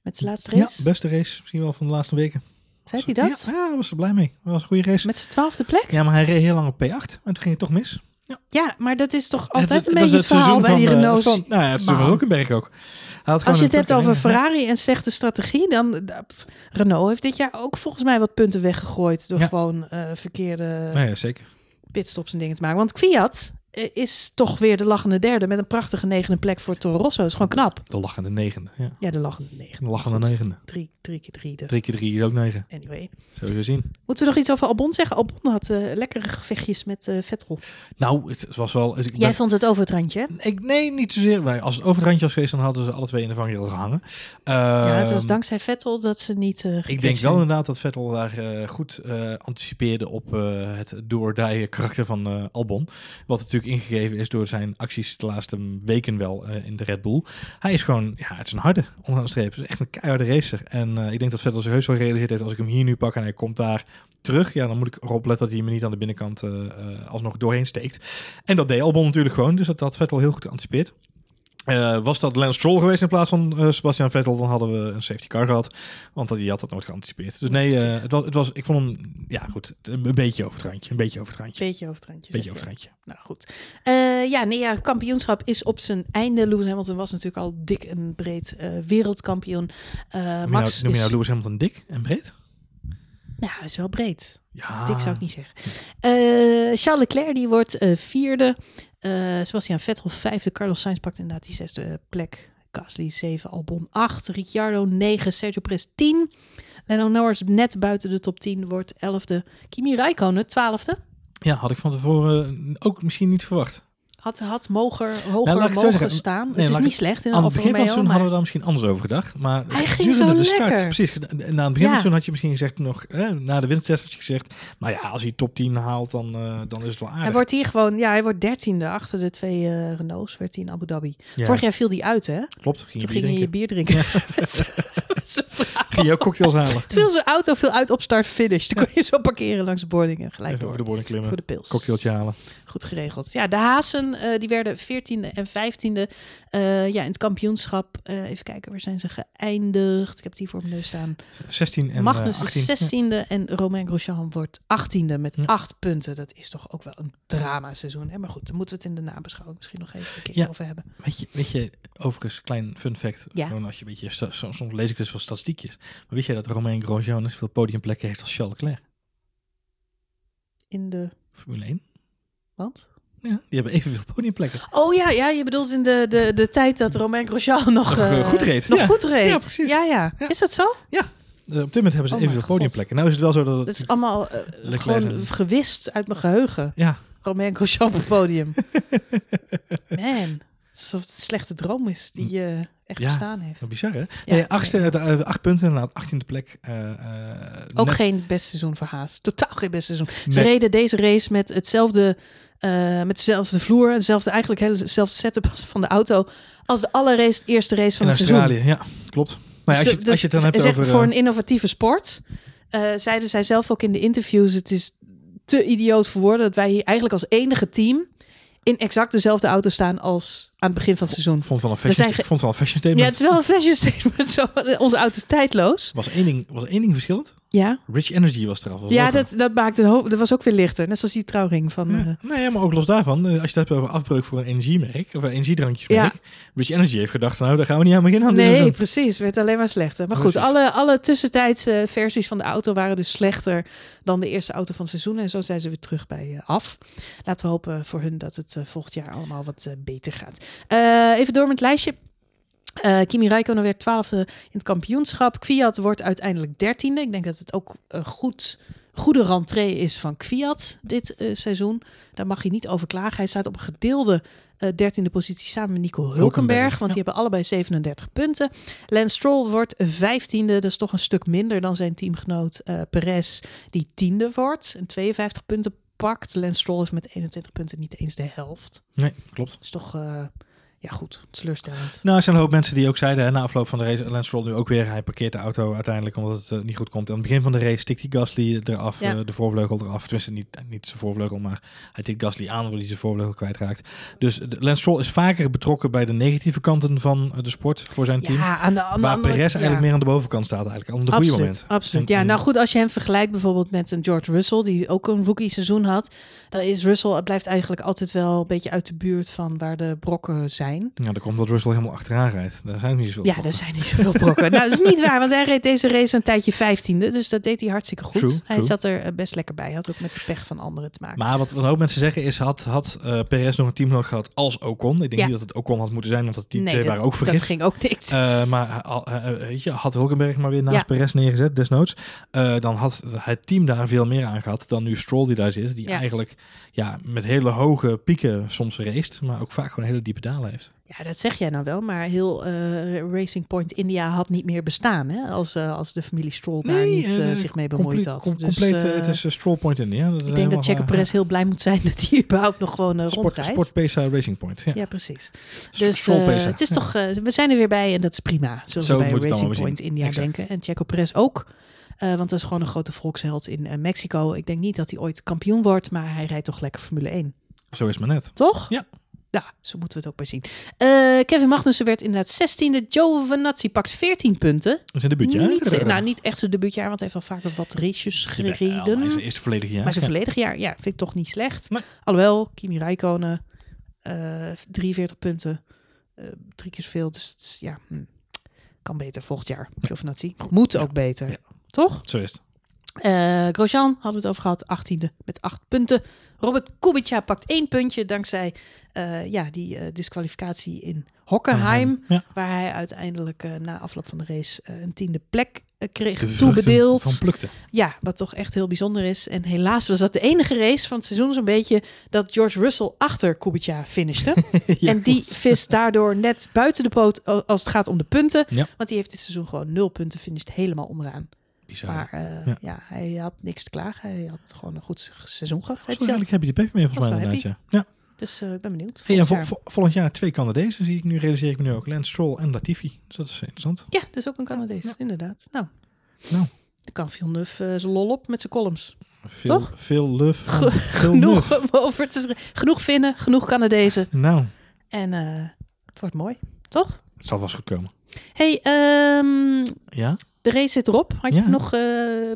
Met zijn laatste race.
Ja, beste race misschien wel van de laatste weken.
Zei hij dat?
Ja, ja, was er blij mee. Dat was een goede race.
Met zijn twaalfde plek?
Ja, maar hij reed heel lang op P8. En toen ging het toch mis.
Ja, maar dat is toch
Het-
altijd een beetje het verhaal bij die
eh,
Renaults.
van, nou ja, het seizoen van. Hulkenberg ook.
Als je het hebt over. Ferrari en slechte strategie, dan eh, pff, Renault heeft dit jaar ook volgens mij wat punten weggegooid door
Ja.
gewoon eh, verkeerde
Ja, ja, zeker.
pitstops en dingen te maken. Want eh, is toch weer de lachende derde met een prachtige negende plek voor Toro Rosso. is gewoon knap.
De lachende negende. Ja.
Ja, de lachende negende.
De lachende negende.
Drie, drie keer drie. de-
Drie keer drie is ook negen.
Anyway.
Je zien.
Moeten we nog iets over Albon zeggen? Albon had eh, lekkere gevechtjes met eh Vettel.
Nou, het was wel... Ik
Jij
ben-
vond het over het randje, hè?
Ik, nee, niet zozeer. Nee, Als het over het randje was geweest, dan hadden ze alle twee in de vangrail gehangen.
ja, het was
Ehm,
dankzij Vettel dat ze niet eh
Ik denk wel inderdaad dat Vettel daar eh, goed eh, anticipeerde op eh, het door-die karakter van eh, Albon. Wat natuurlijk ingegeven is door zijn acties de laatste weken wel eh, in de Red Bull. Hij is gewoon, ja, het is een harde onderaan. Het is echt een keiharde racer. En eh, ik denk dat Vettel zich heus wel gerealiseerd heeft als ik hem hier nu pak en hij komt daar terug. Ja, dan moet ik erop letten dat hij me niet aan de binnenkant eh, alsnog doorheen steekt. En dat deed Albon natuurlijk gewoon. Dus dat had Vettel heel goed geanticipeerd. Eh, was dat Lance Stroll geweest in plaats van eh, Sebastian Vettel, dan hadden we een safety car gehad. Want dat, die had dat nooit geanticipeerd. Dus nee, eh, het, was, het was, ik vond hem, ja goed, een, een beetje over het randje. Een beetje over het randje.
Beetje over het randje.
Beetje over het randje.
Nou goed. Ja, nee, ja, kampioenschap is op zijn einde. Lewis Hamilton was natuurlijk al dik en breed wereldkampioen.
Noem je,
Max
nou, noem je nou
is,
Lewis Hamilton dik en breed?
hij is wel breed.
Ja.
Dik zou ik niet zeggen. Eh, Charles Leclerc die wordt eh, vierde. Eh, Sebastian Vettel vijfde. Carlos Sainz pakt inderdaad die zesde plek. Gasly 7, Albon 8, Ricciardo 9, Sergio Perez 10. Lando Norris net buiten de top 10 wordt 11e. Kimi Räikkönen 12e.
Ja, had ik van tevoren ook misschien niet verwacht.
Had, had hoger
Nou, ik zo
mogen
zeggen,
staan.
nee,
het is
ik-
niet slecht in
Aan het begin van het hadden we daar misschien anders over gedacht. Maar
Hij ging zo
de start,
lekker.
precies. ged- En na het begin van
Ja.
seizoen had je misschien gezegd nog, eh, na de wintertest had je gezegd, nou ja, als hij top 10 haalt, dan, eh, dan is het wel aardig.
hij wordt hier gewoon, ja, hij wordt dertiende achter de twee eh Renaults, werd hij in Abu Dhabi.
Ja,
Vorig jaar viel die uit, hè?
klopt. Ging je
Toen
bier
ging
drinken.
bier drinken. vrouw. *laughs* *laughs*
Ging je ook cocktails halen.
Terwijl zijn auto veel uit op start finish. Dan kon je zo parkeren langs de boarding en gelijk
Even
door
over de boarding klimmen.
voor de pils.
Cocktailtje halen.
Goed geregeld. Ja, de Hazen eh, die werden 14e en 15e. Eh, ja, in het kampioenschap. eh, even kijken, waar zijn ze geëindigd? Ik heb die voor mijn neus staan.
16 en
Magnus
18.
is 16e en Romain Grosjean wordt 18e met
Ja.
8 punten. Dat is toch ook wel een drama-seizoen. Hè? Maar goed, daar moeten we het in de nabeschouwing misschien nog even een keer
Ja.
over hebben.
Weet je, weet je, overigens, klein fun fact.
Ja.
Gewoon als je een beetje, soms lees ik dus wel statistiekjes. Maar weet je dat Romain Grosjean zoveel podiumplekken heeft als Charles Leclerc?
In de...
Formule 1.
Want?
Ja, die hebben evenveel podiumplekken.
Oh ja, ja, je bedoelt in de, de, de tijd dat Romain Grosjean nog,
eh,
eh,
goed reed.
Nog
Ja.
goed reed.
Ja, precies.
Ja, ja.
Ja.
Is dat zo?
Eh, op dit moment hebben ze
Oh
evenveel podiumplekken. Nou is het wel zo dat het...
Dat is allemaal gewoon
en-
gewist uit mijn geheugen.
Ja,
Romain Grosjean op het podium. *laughs* Man, het alsof het een slechte droom is die je echt
Ja.
bestaan heeft.
bizar hè?
Ja,
nee, achtste, de, acht punten inderdaad, achttiende plek.
Ook
net-
geen beste seizoen voor Haas. Totaal geen beste seizoen. Ze
Nee.
reden deze race met hetzelfde, eh, met dezelfde vloer, hetzelfde eigenlijk hele dezelfde setup als van de auto als de allerrace, eerste race van
in
het seizoen.
Australië, ja, klopt. Maar ja, als, je,
Dus-
als je het dan hebt over...
voor
eh,
een innovatieve sport, eh, zeiden zij zelf ook in de interviews, het is te idioot voor woorden dat wij hier eigenlijk als enige team in exact dezelfde auto staan als aan het begin van het seizoen.
vond wel een fashion,
zijn ge-
vond wel een fashion
Ja, het is wel een fashion statement. *laughs* Zo, onze auto is tijdloos.
was één ding, was één ding verschillend.
Ja,
Rich Energy was eraf. was
ja dat, dat maakte een hoop. Dat was ook weer lichter. Net zoals die trouwring van.
Ja.
eh,
Nee, maar ook los daarvan, eh, als je het hebt over afbreuk voor een energiemerk, of een energiedrankjesmerk, Rich Energy heeft gedacht, nou, daar gaan we niet aan beginnen aan
nee, precies. Werd alleen maar slechter. Maar goed, alle, alle tussentijdse versies van de auto waren dus slechter dan de eerste auto van het seizoen. En zo zijn ze weer terug bij eh, af. Laten we hopen voor hun dat het eh, volgend jaar allemaal wat eh, beter gaat. Eh, even door met het lijstje. Eh, Kimi Räikkönen werd twaalfde in het kampioenschap. Kwiat wordt uiteindelijk dertiende. Ik denk dat het ook een goed, goede rentree is van Kwiat dit eh, seizoen. Daar mag je niet over klagen. Hij staat op een gedeelde eh, dertiende positie samen met Nico Hulkenberg.
Hulkenberg,
want
ja.
die hebben allebei 37 punten. Lance Stroll wordt vijftiende. Dat is toch een stuk minder dan zijn teamgenoot eh Perez, die tiende wordt. En 52 punten pakt. Lance Stroll is met 21 punten niet eens de helft.
Nee, klopt.
Dat is toch, eh, ja goed, teleurstellend.
Nou, er zijn een hoop mensen die ook zeiden, hè, na afloop van de race, Lance Stroll nu ook weer, hij parkeert de auto uiteindelijk omdat het eh, niet goed komt. Aan het begin van de race stikt hij Gasly eraf,
Ja.
eh, de voorvleugel eraf. Tenminste, niet, niet zijn voorvleugel, maar hij tikt Gasly aan waardoor hij zijn voorvleugel kwijtraakt. Dus de, Lance Stroll is vaker betrokken bij de negatieve kanten van eh, de sport voor zijn team.
Ja, aan de, aan de
waar Perez
ja.
eigenlijk meer aan de bovenkant staat, eigenlijk aan de goede moment.
Absoluut.
En-
Ja,
en-
nou goed, als je hem vergelijkt bijvoorbeeld met een George Russell, die ook een rookie seizoen had, dan is Russell blijft eigenlijk altijd wel een beetje uit de buurt van waar de brokken zijn.
Ja, dan komt dat Russell helemaal achteraan rijdt. Daar zijn niet zoveel
Ja,
brokken.
er zijn niet zoveel brokken. nou, dat is niet waar, want hij reed deze race een tijdje vijftiende, dus dat deed hij hartstikke goed.
True,
hij
true.
zat er eh, best lekker bij. Had ook met de pech van anderen te maken.
Maar wat, wat een hoop mensen zeggen is, had, had eh, Perez nog een teamgenoot gehad als Ocon? Ik denk
Ja.
niet dat het Ocon had moeten zijn, want dat die
nee,
twee
dat,
waren ook vergif.
dat ging ook niks.
Eh, maar weet je, had Hulkenberg maar weer naast
Ja.
Perez neergezet, desnoods. dan had het team daar veel meer aan gehad dan nu Stroll die daar zit. Die
Ja.
eigenlijk ja, met hele hoge pieken soms race, maar ook vaak gewoon hele diepe dalen heeft.
Ja, dat zeg jij nou wel, maar heel eh, Racing Point India had niet meer bestaan hè, als, eh, als de familie Stroll daar niet eh, zich mee bemoeid had.
com-
Dus,
compleet, het is Stroll Point in. Ja, dat
ik denk dat Checo Perez heel blij moet zijn *laughs* dat hij überhaupt nog gewoon rondrijdt.
Sport Pesa Racing Point. Ja.
Ja, precies. Dus het is
Ja.
toch, we zijn er weer bij en dat is prima. Zullen
Zo
we bij Racing Point. India
Exact.
denken. En Checo Perez ook. Want dat is gewoon een grote volksheld in Mexico. Ik denk niet dat hij ooit kampioen wordt, maar hij rijdt toch lekker Formule 1.
Zo is maar net.
Toch?
Ja.
Ja, zo moeten we het ook maar zien. Eh, Kevin Magnussen werd inderdaad 16e. Giovinazzi pakt 14 punten.
Dat is een debuutje. hè?
Niet, ze- nou, niet echt zijn debuutjaar, want hij heeft al vaker wat races gereden.
maar Zijn eerste volledige jaar.
Maar zijn
Ja.
volledig jaar, ja, vind ik toch niet slecht.
Nee.
Alhoewel, Kimi Räikkönen, eh 43 punten, eh, drie keer zoveel. Dus is, ja, hm, kan beter volgend jaar. Giovinazzi. Moet ook beter.
Ja.
Toch?
Zo is het.
Eh Grosjean hadden we het over gehad, 18e met 8 punten. Robert Kubica pakt één puntje dankzij eh, ja, die eh, disqualificatie in Hockenheim.
Ja.
Waar hij uiteindelijk na afloop van de race een tiende plek kreeg toebedeeld.
Van plukte.
Ja, wat toch echt heel bijzonder is. En helaas was dat de enige race van het seizoen zo'n beetje dat George Russell achter Kubica finishte. *laughs*
Ja,
en die vist daardoor net buiten de poot als het gaat om de punten.
Ja.
Want die heeft dit seizoen gewoon nul punten, finished helemaal onderaan.
Bizar.
Maar eh,
Ja.
ja. hij had niks te klagen. Hij had gewoon een goed se- seizoen gehad.
Zo eigenlijk heb je die peper mee volgens mij. Ja. Ja.
Dus eh, ik ben benieuwd.
Hey, en
Volgend
vol-
jaar.
vol- volgend jaar twee Canadezen zie ik nu, realiseer ik me nu ook. Lance Stroll en Latifi. Dus dat is interessant.
Ja, dus ook een Canadees, inderdaad. Nou,
Nou.
Dan kan Villeneuve uh, zijn lol op met zijn columns.
Veel,
Toch?
veel luf. *laughs*
Genoeg *laughs* om over te schrijven. Genoeg Finnen, genoeg Canadezen.
Nou,
En eh, het wordt mooi, toch?
het zal vast goed komen.
hey, ehm,
Ja?
De race zit erop. Had je
Ja.
nog eh,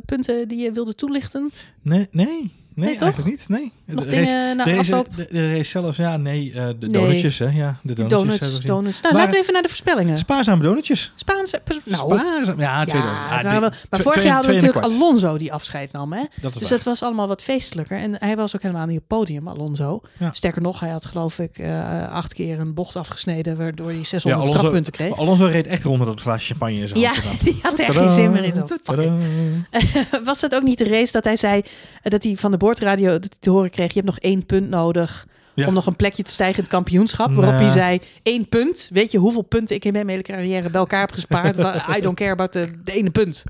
punten die je wilde toelichten?
Nee, nee. Nee,
Nee,
eigenlijk niet. Nee.
Nog
de
dingen
race,
na
de, race,
afloop?
de, de race zelf, ja, nee. eh, de
Nee.
donutjes, hè. Ja, de
Donuts. Nou,
Maar-
laten we even naar de voorspellingen.
Spaarzame donutjes.
Spaanse... Nou,
Spaarzaam. Ja, twee
ja, het wel- maar vorig jaar hadden we natuurlijk. Alonso die afscheid nam, hè?
Dat
Dus
waar.
het was allemaal wat feestelijker. En hij was ook helemaal niet op het podium, Alonso.
Ja.
Sterker nog, hij had geloof ik eh, acht keer een bocht afgesneden... waardoor hij 600
Alonso-
strafpunten kreeg.
Alonso reed echt rond met dat glaasje champagne in zijn
Ja, *laughs* die had echt geen zin meer in. *laughs* Was dat ook niet de race dat hij zei... eh, dat hij van de hij te horen kreeg... je hebt nog één punt nodig...
Ja.
om nog een plekje te stijgen in het kampioenschap. Waarop hij zei, één punt. Weet je hoeveel punten ik in mijn hele carrière bij elkaar heb gespaard? *laughs* I don't care about de, de ene punt.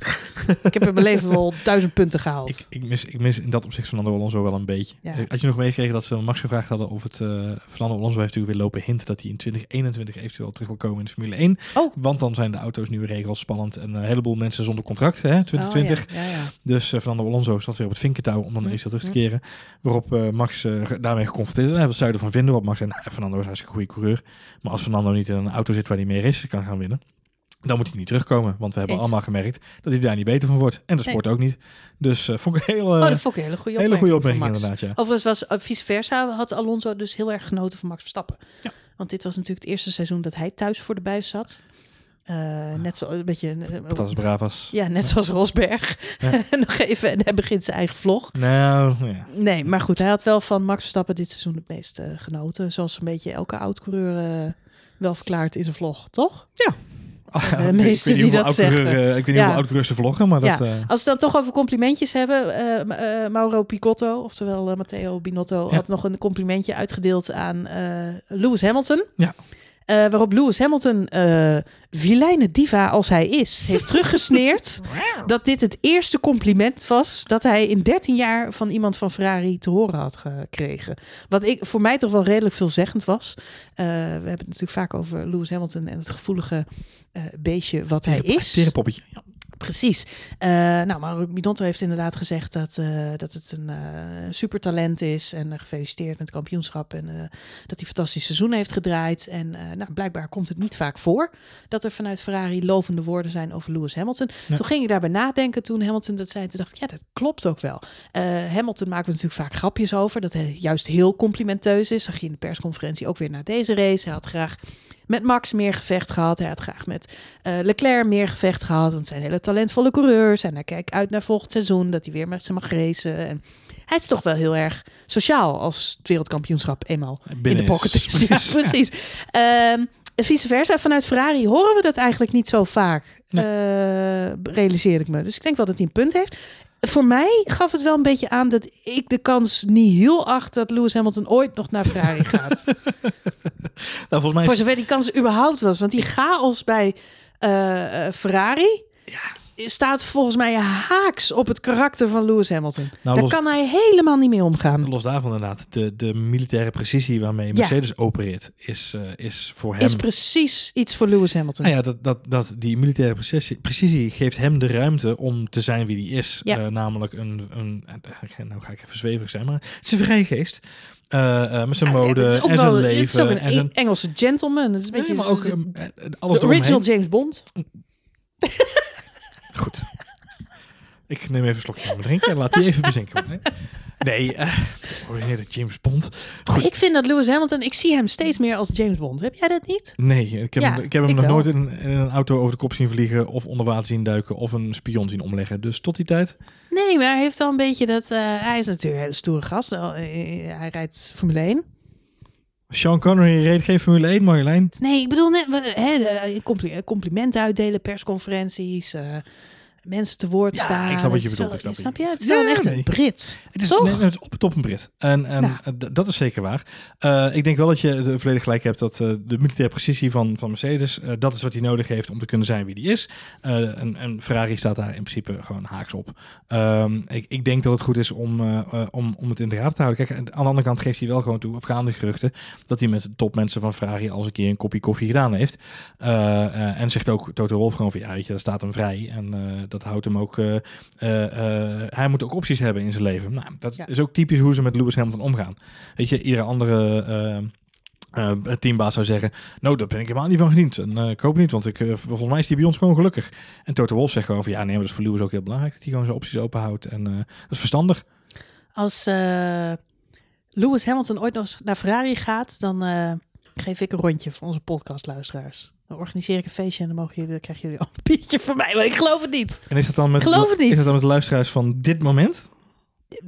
ik heb in mijn leven wel duizend punten gehaald.
Ik, ik, mis, ik mis in dat opzicht Fernando Alonso wel een beetje.
Ja.
Eh, Had je nog meegekregen dat ze Max gevraagd hadden of het... eh, Fernando Alonso heeft natuurlijk weer lopen hinten dat hij in 2021 eventueel terug wil komen in de Formule 1.
Oh.
Want dan zijn de auto's nieuwe regels spannend en een heleboel mensen zonder contract, hè, 2020.
Oh, ja.
Dus eh, Fernando Alonso zat weer op het vinkentouw om dan
Hm,
eventueel terug
hm.
te keren. Waarop Max daarmee geconfronteerd is. Zuiden van vinden. Wat Max zei, nou, Fernando is een goede coureur. Maar als Fernando niet in een auto zit waar hij meer races kan gaan winnen. Dan moet hij niet terugkomen. Want we hebben
Eens.
allemaal gemerkt dat hij daar niet beter van wordt. En de
Nee.
sport ook niet. Dus eh, vond ik een hele,
Oh, dat vond ik een hele goede
hele goede
opmerking
opmerking inderdaad. Ja.
Overigens was uh, vice versa, had Alonso dus heel erg genoten van Max Verstappen.
Ja.
Want dit was natuurlijk het eerste seizoen dat hij thuis voor de buis zat. Eh, net zo een beetje.
Dat is Bravas.
ja, net zoals Rosberg.
Ja. *laughs*
Nog even en hij begint zijn eigen vlog.
Nou, ja.
Nee, maar goed, hij had wel van Max Verstappen dit seizoen het meest eh, genoten. Zoals een beetje elke oud-coureur eh, wel verklaart in zijn vlog, toch? *laughs* Meesten
ik weet niet
die dat zeggen.
ik weet niet
Ja.
hoeveel oud-coureurs ze vloggen, maar dat...
Ja. Als we het dan toch over complimentjes hebben. Ma- Mauro Picotto, oftewel Matteo Binotto,
Ja.
had nog een complimentje uitgedeeld aan Lewis Hamilton.
Ja.
Eh, waarop Lewis Hamilton, vilijne diva als hij is, heeft teruggesneerd *laughs* dat dit het eerste compliment was dat hij in 13 jaar van iemand van Ferrari te horen had gekregen. Wat ik voor mij toch wel redelijk veelzeggend was. Eh, we hebben het natuurlijk vaak over Lewis Hamilton en het gevoelige beestje wat hij is.
Terenpoppetje. Ja.
Precies. Eh, nou, maar Binotto heeft inderdaad gezegd dat, eh, dat het een eh supertalent is. En gefeliciteerd met het kampioenschap. En dat hij fantastisch seizoen heeft gedraaid. En nou, blijkbaar komt het niet vaak voor dat er vanuit Ferrari lovende woorden zijn over Lewis Hamilton.
Ja.
Toen ging ik daarbij nadenken toen Hamilton dat zei. Toen dacht ik, ja, dat klopt ook wel. Hamilton maken we natuurlijk vaak grapjes over. Dat hij juist heel complimenteus is. Zag je in de persconferentie ook weer na deze race. Hij had graag met Max meer gevecht gehad. Hij had graag met eh, Leclerc meer gevecht gehad. Want zijn hele talentvolle coureurs. En hij kijkt uit naar volgend seizoen. Dat hij weer met ze mag racen. En hij is toch wel heel erg sociaal als het wereldkampioenschap eenmaal
Binnen
in de pocket is. *laughs* Ja,
Precies.
precies. Ehm, vice versa, vanuit Ferrari horen we dat eigenlijk niet zo vaak.
Nee.
eh, realiseer ik me. Dus ik denk wel dat hij een punt heeft. Voor mij gaf het wel een beetje aan dat ik de kans niet heel acht dat Lewis Hamilton ooit nog naar Ferrari *laughs* gaat.
Nou, volgens mij
Voor zover die kans überhaupt was. Want die chaos bij eh, eh, Ferrari staat volgens mij haaks op het karakter van Lewis Hamilton.
Nou,
Daar
los-
kan hij helemaal niet mee omgaan.
Los daarvan inderdaad, de, de militaire precisie waarmee
Ja.
Mercedes opereert, is, eh, is voor hem...
Is precies iets voor Lewis Hamilton.
Nou ja, dat, dat, dat die militaire precisie, precisie geeft hem de ruimte om te zijn wie hij is.
Ja.
Eh, namelijk een, een, nou ga ik even zweverig zijn, maar het is een vrije geest. Eh, met zijn
Ja,
mode en zijn leven.
Het is ook een
en zijn,
Engelse gentleman. Het is een
Nee,
beetje
maar ook
de-
alles
de original. James Bond.
Goed. Ik neem even een slokje van mijn drinken en laat die even bezinken. hoor. Nee, eh originele James Bond. Goed.
Ik vind dat Lewis Hamilton, ik zie hem steeds meer als James Bond. Heb jij dat niet?
Nee, ik heb
Ja,
hem, ik heb hem
ik
nog
wel.
nooit in, in een auto over de kop zien vliegen of onder water zien duiken of een spion zien omleggen. Dus tot die tijd.
Nee, maar hij heeft wel een beetje dat... eh, hij is natuurlijk een hele stoere gast. Eh, hij rijdt Formule 1.
Sean Connery reed geen Formule 1, Marjolein.
Nee, ik bedoel net hè, compli- complimenten uitdelen, persconferenties, eh, mensen te woord
Ja,
staan.
ik snap wat je bedoelt,
wel-
ik snap
snap je? Het is wel
Ja,
echt
nee.
een Brit.
Het is,
Toch?
nee, het is op het top een Brit. En, dat is zeker waar. Eh, ik denk wel dat je de volledig gelijk hebt dat eh, de militaire precisie van, van Mercedes, eh, dat is wat hij nodig heeft om te kunnen zijn wie hij is. En, en Ferrari staat daar in principe gewoon haaks op. Ehm, ik, ik denk dat het goed is om, om, om het in de gaten te houden. Kijk, aan de andere kant geeft hij wel gewoon toe, of gaan de geruchten, dat hij met topmensen van Ferrari al eens een keer een kopje koffie gedaan heeft. En zegt ook Toto Wolff gewoon van, ja, weet je, dat staat hem vrij. En dat, houdt hem ook... eh, eh, eh, hij moet ook opties hebben in zijn leven. Nou, dat
Ja.
is ook typisch hoe ze met Lewis Hamilton omgaan. Weet je, iedere andere... teambaas zou zeggen, nou, daar ben ik helemaal niet van gediend. En ik hoop niet, want ik, volgens mij is die bij ons gewoon gelukkig. En Toto Wolff zegt gewoon van, ja, nee, maar dat is voor Lewis ook heel belangrijk, dat hij gewoon zijn opties open houdt. En dat is verstandig.
Als Lewis Hamilton ooit nog naar Ferrari gaat, dan geef ik een rondje voor onze podcastluisteraars. Dan organiseer ik een feestje en dan, mogen jullie, dan krijgen jullie al een *laughs* biertje van mij. Maar ik geloof het niet.
En is dat dan met,
Geloof het niet.
Is dat dan met luisteraars van dit moment?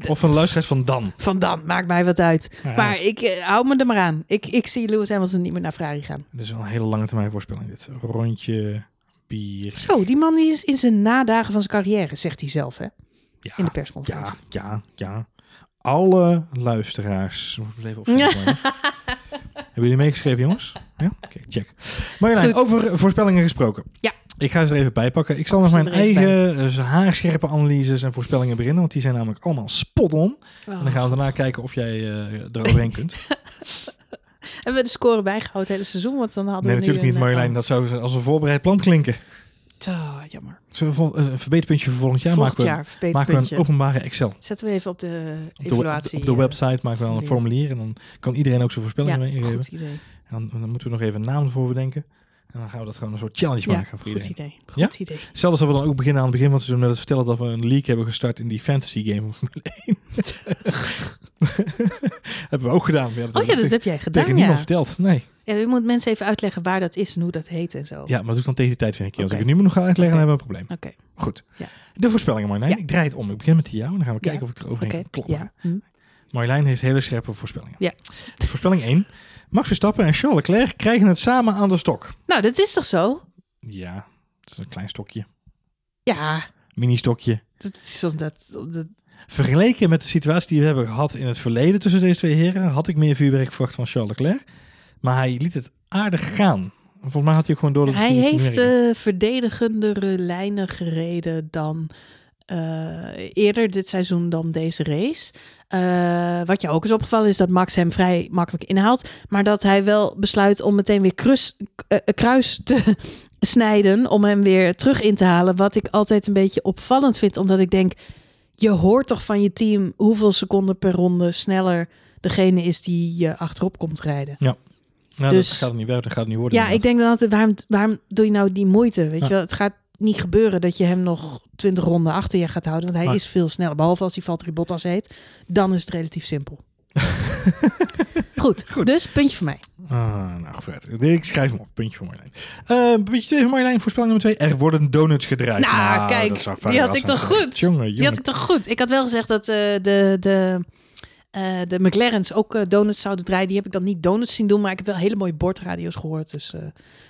Of van luisteraars van dan?
Van dan, maakt mij wat uit.
Ja,
Maar ik eh, hou me er maar aan. Ik, ik zie Lewis Hamilton niet meer naar Ferrari gaan.
Het is wel een hele lange termijn voorspelling dit. Rondje bier.
Zo, die man die is in zijn nadagen van zijn carrière, zegt hij zelf hè, in de
Ja,
persconferentie.
ja, ja, ja. Alle luisteraars. Moet ik even opschrijven. *laughs* Hebben jullie meegeschreven, jongens? *laughs* Ja? Oké, check. Marjolein,
Goed.
over voorspellingen gesproken.
Ja.
Ik ga ze er even bij pakken. Ik zal met
ze
mijn eigen eh, haarscherpe analyses en voorspellingen beginnen. Want die zijn namelijk allemaal spot on.
Oh,
en dan gaan we daarna kijken of jij eh er overheen kunt. *laughs*
Hebben we de score bijgehouden het hele seizoen? Want dan hadden
Nee,
we
natuurlijk
nu
niet,
een, eh,
Marjolein. Dat zou als een voorbereid plan klinken.
Jammer.
Zullen we vol- eh, een verbeterpuntje voor volgend jaar
Volgend
maken? we- Maken we een openbare Excel.
Zetten we even op de
Op de,
evaluatie.
op de
eh,
website maken we dan een
formulier.
En dan kan iedereen ook zijn voorspellingen
Ja,
mee ingeven.
goed idee.
En dan, dan moeten we nog even een naam voor bedenken. En dan gaan we dat gewoon een soort challenge
Ja,
maken voor
goed
iedereen.
idee. Goed
Ja?
idee.
Stel dat we dan ook beginnen aan het begin het seizoen met het vertellen dat we een league hebben gestart in die fantasy game van Formule 1. hebben we ook gedaan. Ja,
Oh ja, dat heb jij
tegen
gedaan,
niemand
ja.
verteld. Nee.
Ja. Je moet mensen even uitleggen waar dat is en hoe dat heet en zo.
Ja, maar dat doe ik dan tegen die tijd vind ik. Als ik het nu nog ga uitleggen, dan hebben we een probleem.
Oké.
Goed.
Ja.
De voorspellingen, Marjolein.
Ja.
Ik draai het om. Ik begin met die jou en dan gaan we
Ja.
kijken of ik er overheen kan klappen.
Ja. Hm.
Marjolein heeft hele scherpe voorspellingen.
Ja.
Voorspelling 1. Max Verstappen en Charles Leclerc krijgen het samen aan de stok.
Nou, dat is toch zo?
Ja, het is een klein stokje.
Ja,
Mini-stokje.
dat is omdat... omdat
Vergeleken met de situatie die we hebben gehad in het verleden tussen deze twee heren, had ik meer vuurwerk verwacht van Charles Leclerc. Maar hij liet het aardig gaan. Volgens mij had hij ook gewoon door dat
hij heeft eh, verdedigendere lijnen gereden dan eh, eerder dit seizoen dan deze race. Eh, wat je ook is opgevallen is dat Max hem vrij makkelijk inhaalt. Maar dat hij wel besluit om meteen weer krus, eh, kruis te *laughs* snijden. Om hem weer terug in te halen. Wat ik altijd een beetje opvallend vind. Omdat ik denk, je hoort toch van je team hoeveel seconden per ronde sneller degene is die je achterop komt rijden.
Nou,
dus-
dat gaat het niet werken, dat gaat het niet worden.
Ja, ik denk dan altijd, waarom, waarom doe je nou die moeite? Weet
Ja.
je wel, het gaat niet gebeuren dat je hem nog 20 ronden achter je gaat houden. Want hij
Maar-
is veel sneller. Behalve als hij Valtteri Bottas heet. Dan is het relatief simpel. *laughs* Goed,
Goed.
dus puntje voor mij.
Ah, nou, vooruit. Ik schrijf hem op. Puntje voor Marjolein. Eh puntje 2 van Marjolein. Voorspelling nummer 2. Er worden donuts gedraaid.
Nou, kijk,
dat zou
die had ik toch goed?
Jongen,
Die had ik toch goed? Ik had wel gezegd dat eh, de, de, eh, de McLaren's ook eh, donuts zouden draaien. Die heb ik dan niet donuts zien doen. Maar ik heb wel hele mooie bordradio's gehoord. Dus eh,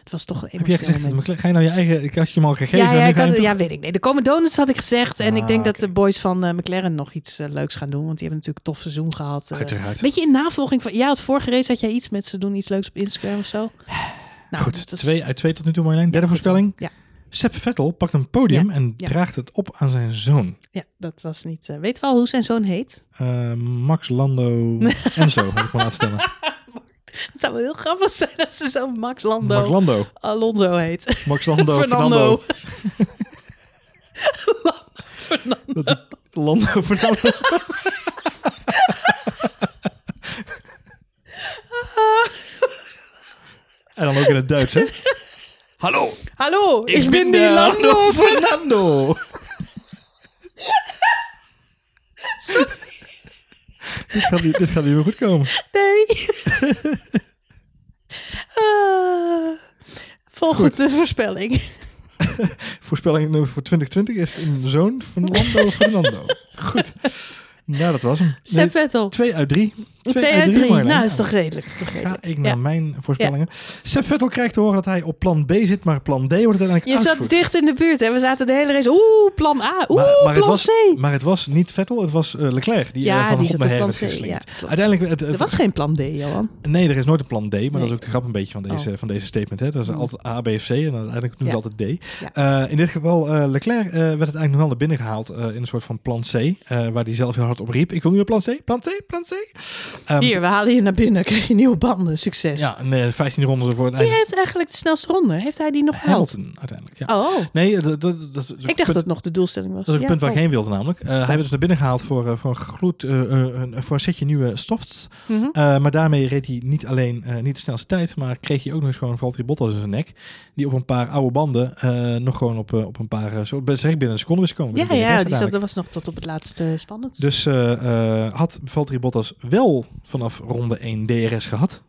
het was toch een
Heb jij
emotioneel
gezegd, dat
moment.
Ga je nou je eigen... Ik had je hem al gegeven.
Ja, ja, ik
je
had, ja, weet ik niet. Er komen donuts, had ik gezegd. En ik
Ah,
denk dat
oké.
de boys van McLaren nog iets leuks gaan doen. Want die hebben natuurlijk een tof seizoen gehad. eh. Beetje in navolging van... Ja, het vorige race had jij iets met ze doen. Iets leuks op Instagram of zo. *sighs* Nou,
Goed,
dat is-
twee uit twee tot nu toe Marjolein. Derde
Ja,
voorspelling.
Ja.
Sepp Vettel pakt een podium
Ja,
en
ja.
draagt het op aan zijn zoon.
Ja, dat was niet... eh weet wel hoe zijn zoon heet?
Eh, Max Lando *laughs* Enzo, heb ik me laten stellen. *laughs*
Het zou wel heel grappig zijn als ze zo Max Lando
Max Lando.
Alonso heet.
Max Lando *laughs*
Fernando.
Fernando. Dat die Lando Fernando. en dan ook in het Duits, hè? Hallo,
Hallo, ik, ben die Lando.
Fernando. dit, gaat niet, niet meer goed komen.
Nee. *laughs* Ah. volgende voorspelling. *laughs*
Voorspelling nummer voor 2020 is een zoon van Lando Fernando. *laughs* Goed. Nou, dat was hem. Nee,
Sepp Vettel.
twee uit drie.
Twee uit drie. Nou, is toch redelijk. Is toch
Ga
redelijk.
ik naar
Ja.
mijn voorspellingen. Sepp Vettel krijgt te horen dat hij op plan B zit, maar plan D wordt uiteindelijk
Je zat dicht in de buurt hè. We zaten de hele race. Oeh, plan A. Oeh,
Maar, maar, het
plan
was,
C.
maar het was niet Vettel, het was eh, Leclerc die
Ja,
eh, van
die
naar
op
her
plan
werd
C,
geslingerd.
ja.
Uiteindelijk, het, het-
Er was geen plan D, Johan.
nee, er is nooit een plan D, maar dat is ook de grap een beetje van deze,
Oh.
van deze statement. Hè. Dat is
Mm.
altijd A, B of C en dan uiteindelijk doen ze
Ja.
altijd D.
Ja.
Eh, in dit geval, eh, Leclerc eh, werd het eigenlijk nog wel naar binnen gehaald eh, in een soort van plan C, eh, waar hij zelf heel hard op riep. Ik wil nu een plan C, plan C, plan C. Ehm,
Hier, we halen je naar binnen, krijg je nieuwe banden. Succes.
Ja, en, eh, 15 ronden voor het
Wie heeft eigenlijk de snelste ronde? Heeft hij die nog gehaald?
Hamilton uiteindelijk, ja.
Oh,
Nee, dat, dat, dat, is
ik dacht
punt-
dat het nog de doelstelling was.
Dat is
Ja,
het punt waar ik
oh.
heen wilde namelijk. Eh, hij werd dus naar binnen gehaald voor, eh, voor, een, gloed, eh, een, voor een setje nieuwe softs.
Mhm.
Maar daarmee reed hij niet alleen niet de snelste tijd, maar kreeg hij ook nog eens gewoon Valtteri Bottas in zijn nek. Die op een paar oude banden nog gewoon op, op een paar, zo, zeg ik binnen een seconde wist komen.
Ja, ja, die zat, dat was nog tot op het laatste spannend.
Dus had Valtteri Bottas wel vanaf ronde 1 DRS gehad.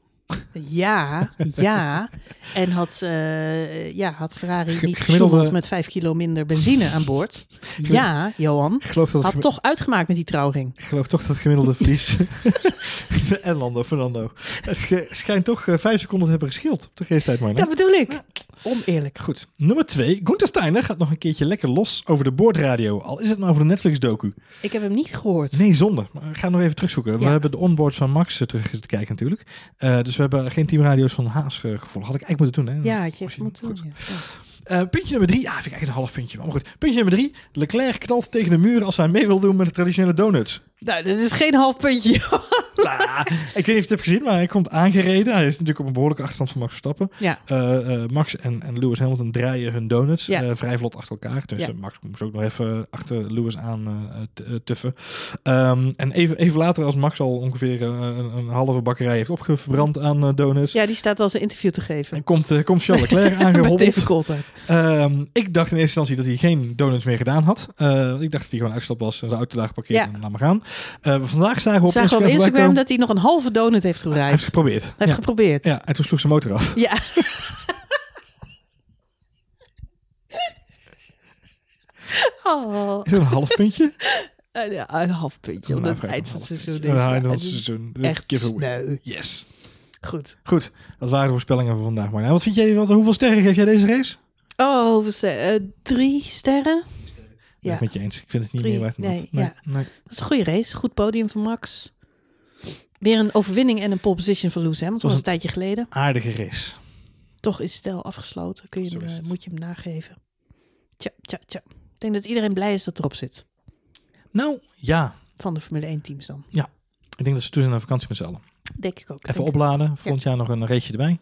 Ja, ja. En had, eh, ja, had Ferrari niet gesjoemeld met vijf kilo minder benzine aan boord. Ja, Johan.
Geloof, dat
Had toch uitgemaakt met die trouwring.
ik geloof toch dat het gemiddelde verlies... *laughs* *laughs* en Lando, Fernando. Het schijnt toch eh, vijf seconden te hebben gescheeld op de race maar.
Dat bedoel ik. Oneerlijk.
Goed. Nummer twee. Gunther Steiner gaat nog een keertje lekker los over de boordradio. Al is het maar over de Netflix-docu.
Ik heb hem niet gehoord.
Nee, zonde. Maar ga nog even terugzoeken. We hebben de onboards van Max eh, terug te kijken natuurlijk. Dus we hebben geen teamradio's van Haas eh, gevolgd. Had ik eigenlijk moeten doen. Hè?
Ja, had je even moeten doen.
Eh, puntje nummer drie. Ja, vind ik eigenlijk een half puntje. Maar goed. Puntje nummer drie. Leclerc knalt tegen de muur als hij mee wil doen met de traditionele donuts.
Nou, dat is geen half puntje. *laughs*
Nou, ik weet niet of je het hebt gezien, maar hij komt aangereden. Hij is natuurlijk op een behoorlijke achterstand van Max Verstappen.
Ja.
Eh, eh, Max en, en Lewis Hamilton draaien hun donuts
Ja.
eh, vrij vlot achter elkaar. Dus
Ja.
Max moest ook nog even achter Lewis aan tuffen. Ehm, en even, even later, als Max al ongeveer een, een halve bakkerij heeft opgebrand aan donuts...
Ja, die staat als een interview te geven.
En komt, komt Charles Leclerc. *laughs*
David Coulthard.
Ehm, ik dacht in eerste instantie dat hij geen donuts meer gedaan had. Ik dacht dat hij gewoon uitgestapt was en zijn auto daar geparkeerd en laat maar gaan. Eh, vandaag zagen we op
Zagen we op
Instagram,
Instagram dat hij nog een halve donut heeft
komen. Hij heeft geprobeerd.
Hij heeft
ja.
geprobeerd.
ja, en toen sloeg zijn motor af.
Ja. *laughs* Oh,
Is dat een half puntje?
een, ja, een half puntje op het eind van het seizoen.
Ja,
maar-
eind van
het
seizoen.
Echt sneu.
Yes.
Goed.
Goed, dat waren de voorspellingen van vandaag. Maar wat vind jij, wat, hoeveel sterren geef jij deze race?
Oh, hoeveel ster- eh, drie sterren.
Ben
Ja,
ik met je eens. Ik vind het niet
Drie,
meer waard.
nee,
dat. nee,
ja.
nee.
dat is een goede race. Goed podium van Max. Weer een overwinning en een pole position van Lewis Hamilton. Dat was een tijdje geleden.
Aardige race.
Toch is stijl afgesloten. Kun je hem, eh, moet je hem nageven. Tja, tja, tja. Ik denk dat iedereen blij is dat erop zit.
Nou, ja.
Van de Formule 1 teams dan.
Ik denk dat ze toe zijn naar vakantie met z'n allen.
Denk ik ook.
Even opladen. Volgend jaar nog een raceje erbij.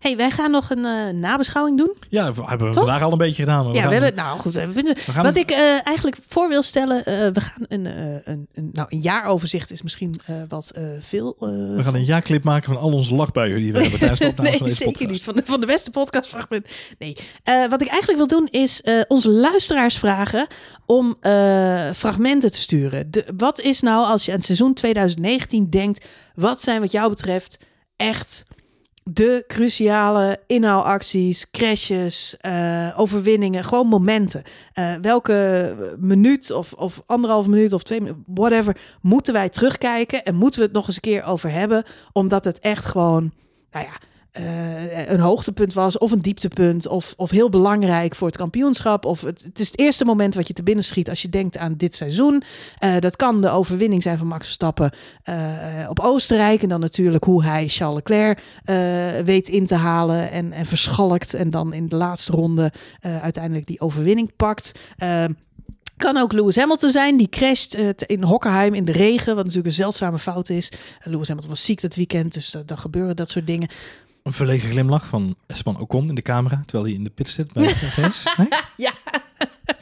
Hey, wij gaan nog een eh, nabeschouwing doen.
Ja, we hebben we vandaag al een beetje gedaan. Maar
ja, we hebben, nou goed, we
we gaan
wat ik eh, eigenlijk voor wil stellen, eh, we gaan een, een, een, nou, een jaaroverzicht is misschien wat veel.
we gaan een jaarclip maken van al onze lachbuien die we hebben tijdens de *laughs* opname
nee,
van deze
zeker
podcast.
niet. Van de, van de beste podcastfragment. Nee. Wat ik eigenlijk wil doen is onze luisteraars vragen om fragmenten te sturen. De, wat is nou als je aan het seizoen 2019 denkt, wat zijn wat jou betreft echt de cruciale inhaalacties, crashes, eh, overwinningen, gewoon momenten. Eh, welke minuut of, of anderhalf minuut of twee minuten, whatever, moeten wij terugkijken en moeten we het nog eens een keer over hebben, omdat het echt gewoon, nou ja, eh, een hoogtepunt was of een dieptepunt of, of heel belangrijk voor het kampioenschap. Of het, het is het eerste moment wat je te binnen schiet als je denkt aan dit seizoen. Eh, dat kan de overwinning zijn van Max Verstappen eh, op Oostenrijk. En dan natuurlijk hoe hij Charles Leclerc weet in te halen en, en verschalkt. En dan in de laatste ronde uiteindelijk die overwinning pakt. Kan ook Lewis Hamilton zijn. Die crasht in Hockenheim in de regen. Wat natuurlijk een zeldzame fout is. Lewis Hamilton was ziek dat weekend. Dus eh, dan gebeuren dat soort dingen.
Een verlegen glimlach van Esteban Ocon in de camera, terwijl hij in de pit zit bij *laughs* de race. Nee? *laughs*
Ja.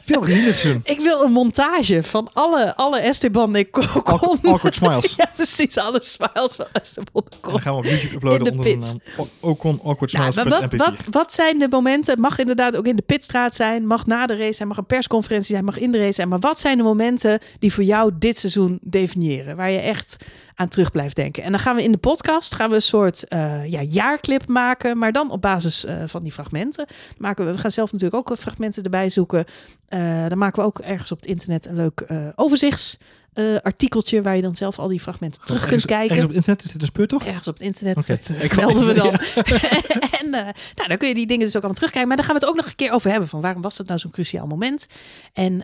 Veel seizoen.
Ik wil een montage van alle, alle Esteban de Ocon.
Awkward, awkward smiles. *laughs*
Ja, precies. Alle smiles van Esteban
En
Ocon.
dan gaan we op YouTube uploaden
de
onder de
pit.
naam O- Ocon Awkward
Nou,
Smiles.
maar wat, wat, wat zijn de momenten? Mag inderdaad ook in de pitstraat zijn, mag na de race zijn, mag een persconferentie zijn, mag in de race zijn. Maar wat zijn de momenten die voor jou dit seizoen definiëren? Waar je echt aan terug blijft denken. En dan gaan we in de podcast gaan we een soort eh, ja, jaarclip maken, maar dan op basis eh, van die fragmenten. Maken we, we gaan zelf natuurlijk ook fragmenten erbij zoeken. Eh, dan maken we ook ergens op het internet een leuk eh overzichts. Eh, artikeltje waar je dan zelf al die fragmenten terug kunt kijken.
Ergens op internet is dit een speurtocht?
Ergens op het internet.
Oké.
Dat eh, melden we dan. *laughs* *laughs* en eh, nou, dan kun je die dingen dus ook allemaal terugkijken. Maar daar gaan we het ook nog een keer over hebben. Van waarom was dat nou zo'n cruciaal moment? En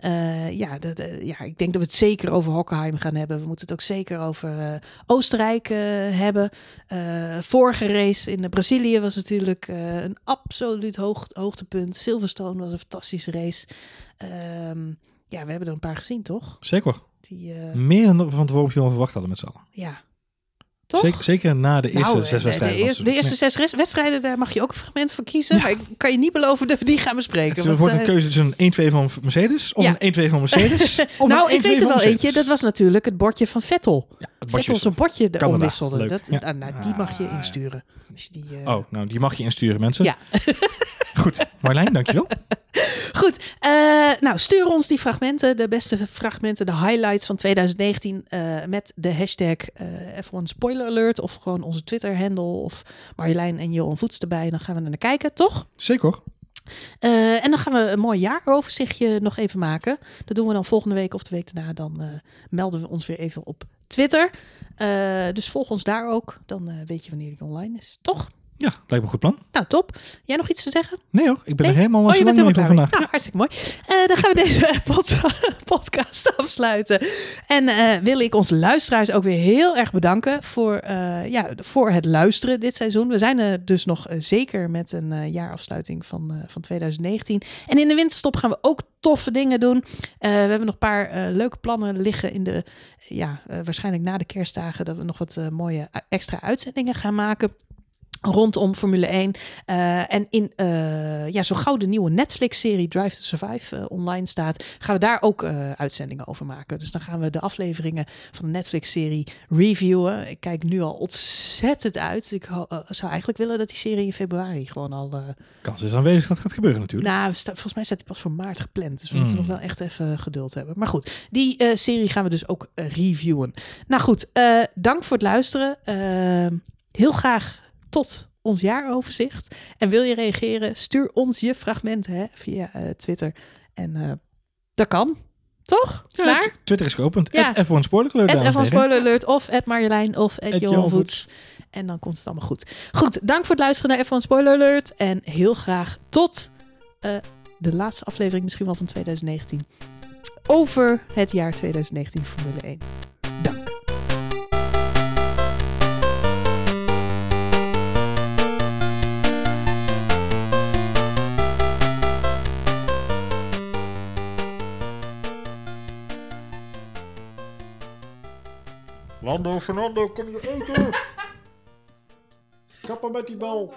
ja, dat, ja, ik denk dat we het zeker over Hockenheim gaan hebben. We moeten het ook zeker over Oostenrijk hebben. Vorige race in Brazilië was natuurlijk een absoluut hoog, hoogtepunt. Silverstone was een fantastische race. Ehm, ja, we hebben er een paar gezien, toch?
Zeker.
Die, eh,
Meer dan van tevoren misschien verwacht hadden met z'n allen.
ja. Toch?
Zeker, zeker na de eerste
Nou,
zes
de- de,
wedstrijden.
de, eerste- de eerste zes wedstrijden, daar mag je ook een fragment van kiezen. Maar ik kan je niet beloven dat we die gaan bespreken.
Het
want,
wordt een
eh,
keuze tussen een 1-2 van Mercedes of
Ja.
een 1-2 van Mercedes. *laughs* of
nou,
een
ik
1-2
weet er wel eentje. Dat was natuurlijk het bordje van Vettel.
Ja,
Vettel
bordje.
zijn bordje er
Canada.
omwisselde. Dat,
Ja.
nou, nou, die mag je
Ah,
insturen. Als je die, eh,
Oh, nou, die mag je insturen, mensen.
Ja. *laughs*
Goed, Marlijn, dankjewel. *laughs*
Goed, eh, nou stuur ons die fragmenten, de beste fragmenten, de highlights van 2019 eh, met de hashtag eh F1 Spoiler Alert of gewoon onze Twitter handle of Marjolein en Johan Voets erbij. Dan gaan we er naar kijken, toch?
Zeker.
Eh, en dan gaan we een mooi jaaroverzichtje nog even maken. Dat doen we dan volgende week of de week daarna. Dan eh, melden we ons weer even op Twitter. Eh, dus volg ons daar ook. Dan eh, weet je wanneer die online is. Toch?
Ja, lijkt me een goed plan.
Nou, top. Jij nog iets te zeggen?
Nee hoor, ik ben
Nee?
er helemaal
Oh, je bent helemaal klaar
vandaag.
Nou, hartstikke mooi. Eh, dan gaan we deze *laughs* pod- podcast afsluiten. En eh, wil ik onze luisteraars ook weer heel erg bedanken voor, eh, ja, voor het luisteren dit seizoen. We zijn er dus nog zeker met een jaarafsluiting van, van 2019. En in de winterstop gaan we ook toffe dingen doen. We hebben nog een paar leuke plannen liggen in de, ja, waarschijnlijk na de kerstdagen, dat we nog wat mooie extra uitzendingen gaan maken rondom Formule 1. Eh, en in, eh, ja, zo gauw de nieuwe Netflix-serie Drive to Survive eh, online staat, gaan we daar ook uitzendingen over maken. Dus dan gaan we de afleveringen van de Netflix-serie reviewen. Ik kijk nu al ontzettend uit. Ik zou eigenlijk willen dat die serie in februari gewoon al...
Kans is aanwezig dat het gaat gebeuren natuurlijk.
nou, volgens mij staat die pas voor maart gepland. Dus we
Mm.
moeten nog wel echt even geduld hebben. Maar goed, die serie gaan we dus ook reviewen. Nou goed, dank voor het luisteren. Heel graag tot ons jaaroverzicht. En wil je reageren, stuur ons je fragmenten hè, via eh, Twitter. En eh, dat kan, toch?
Ja, Twitter is geopend.
Ja.
Ja. F1 Spoiler Alert,
Het
dames en
F1
heren.
Spoiler Alert of at Marjolein of at
Johan
Voets. En dan komt het allemaal goed. Goed, dank voor het luisteren naar F1 Spoiler Alert. En heel graag tot eh, de laatste aflevering misschien wel van 2019. Over het jaar 2019 Formule 1. Dank.
Lando, Fernando, kom je eten? *laughs* Kappen met die bal.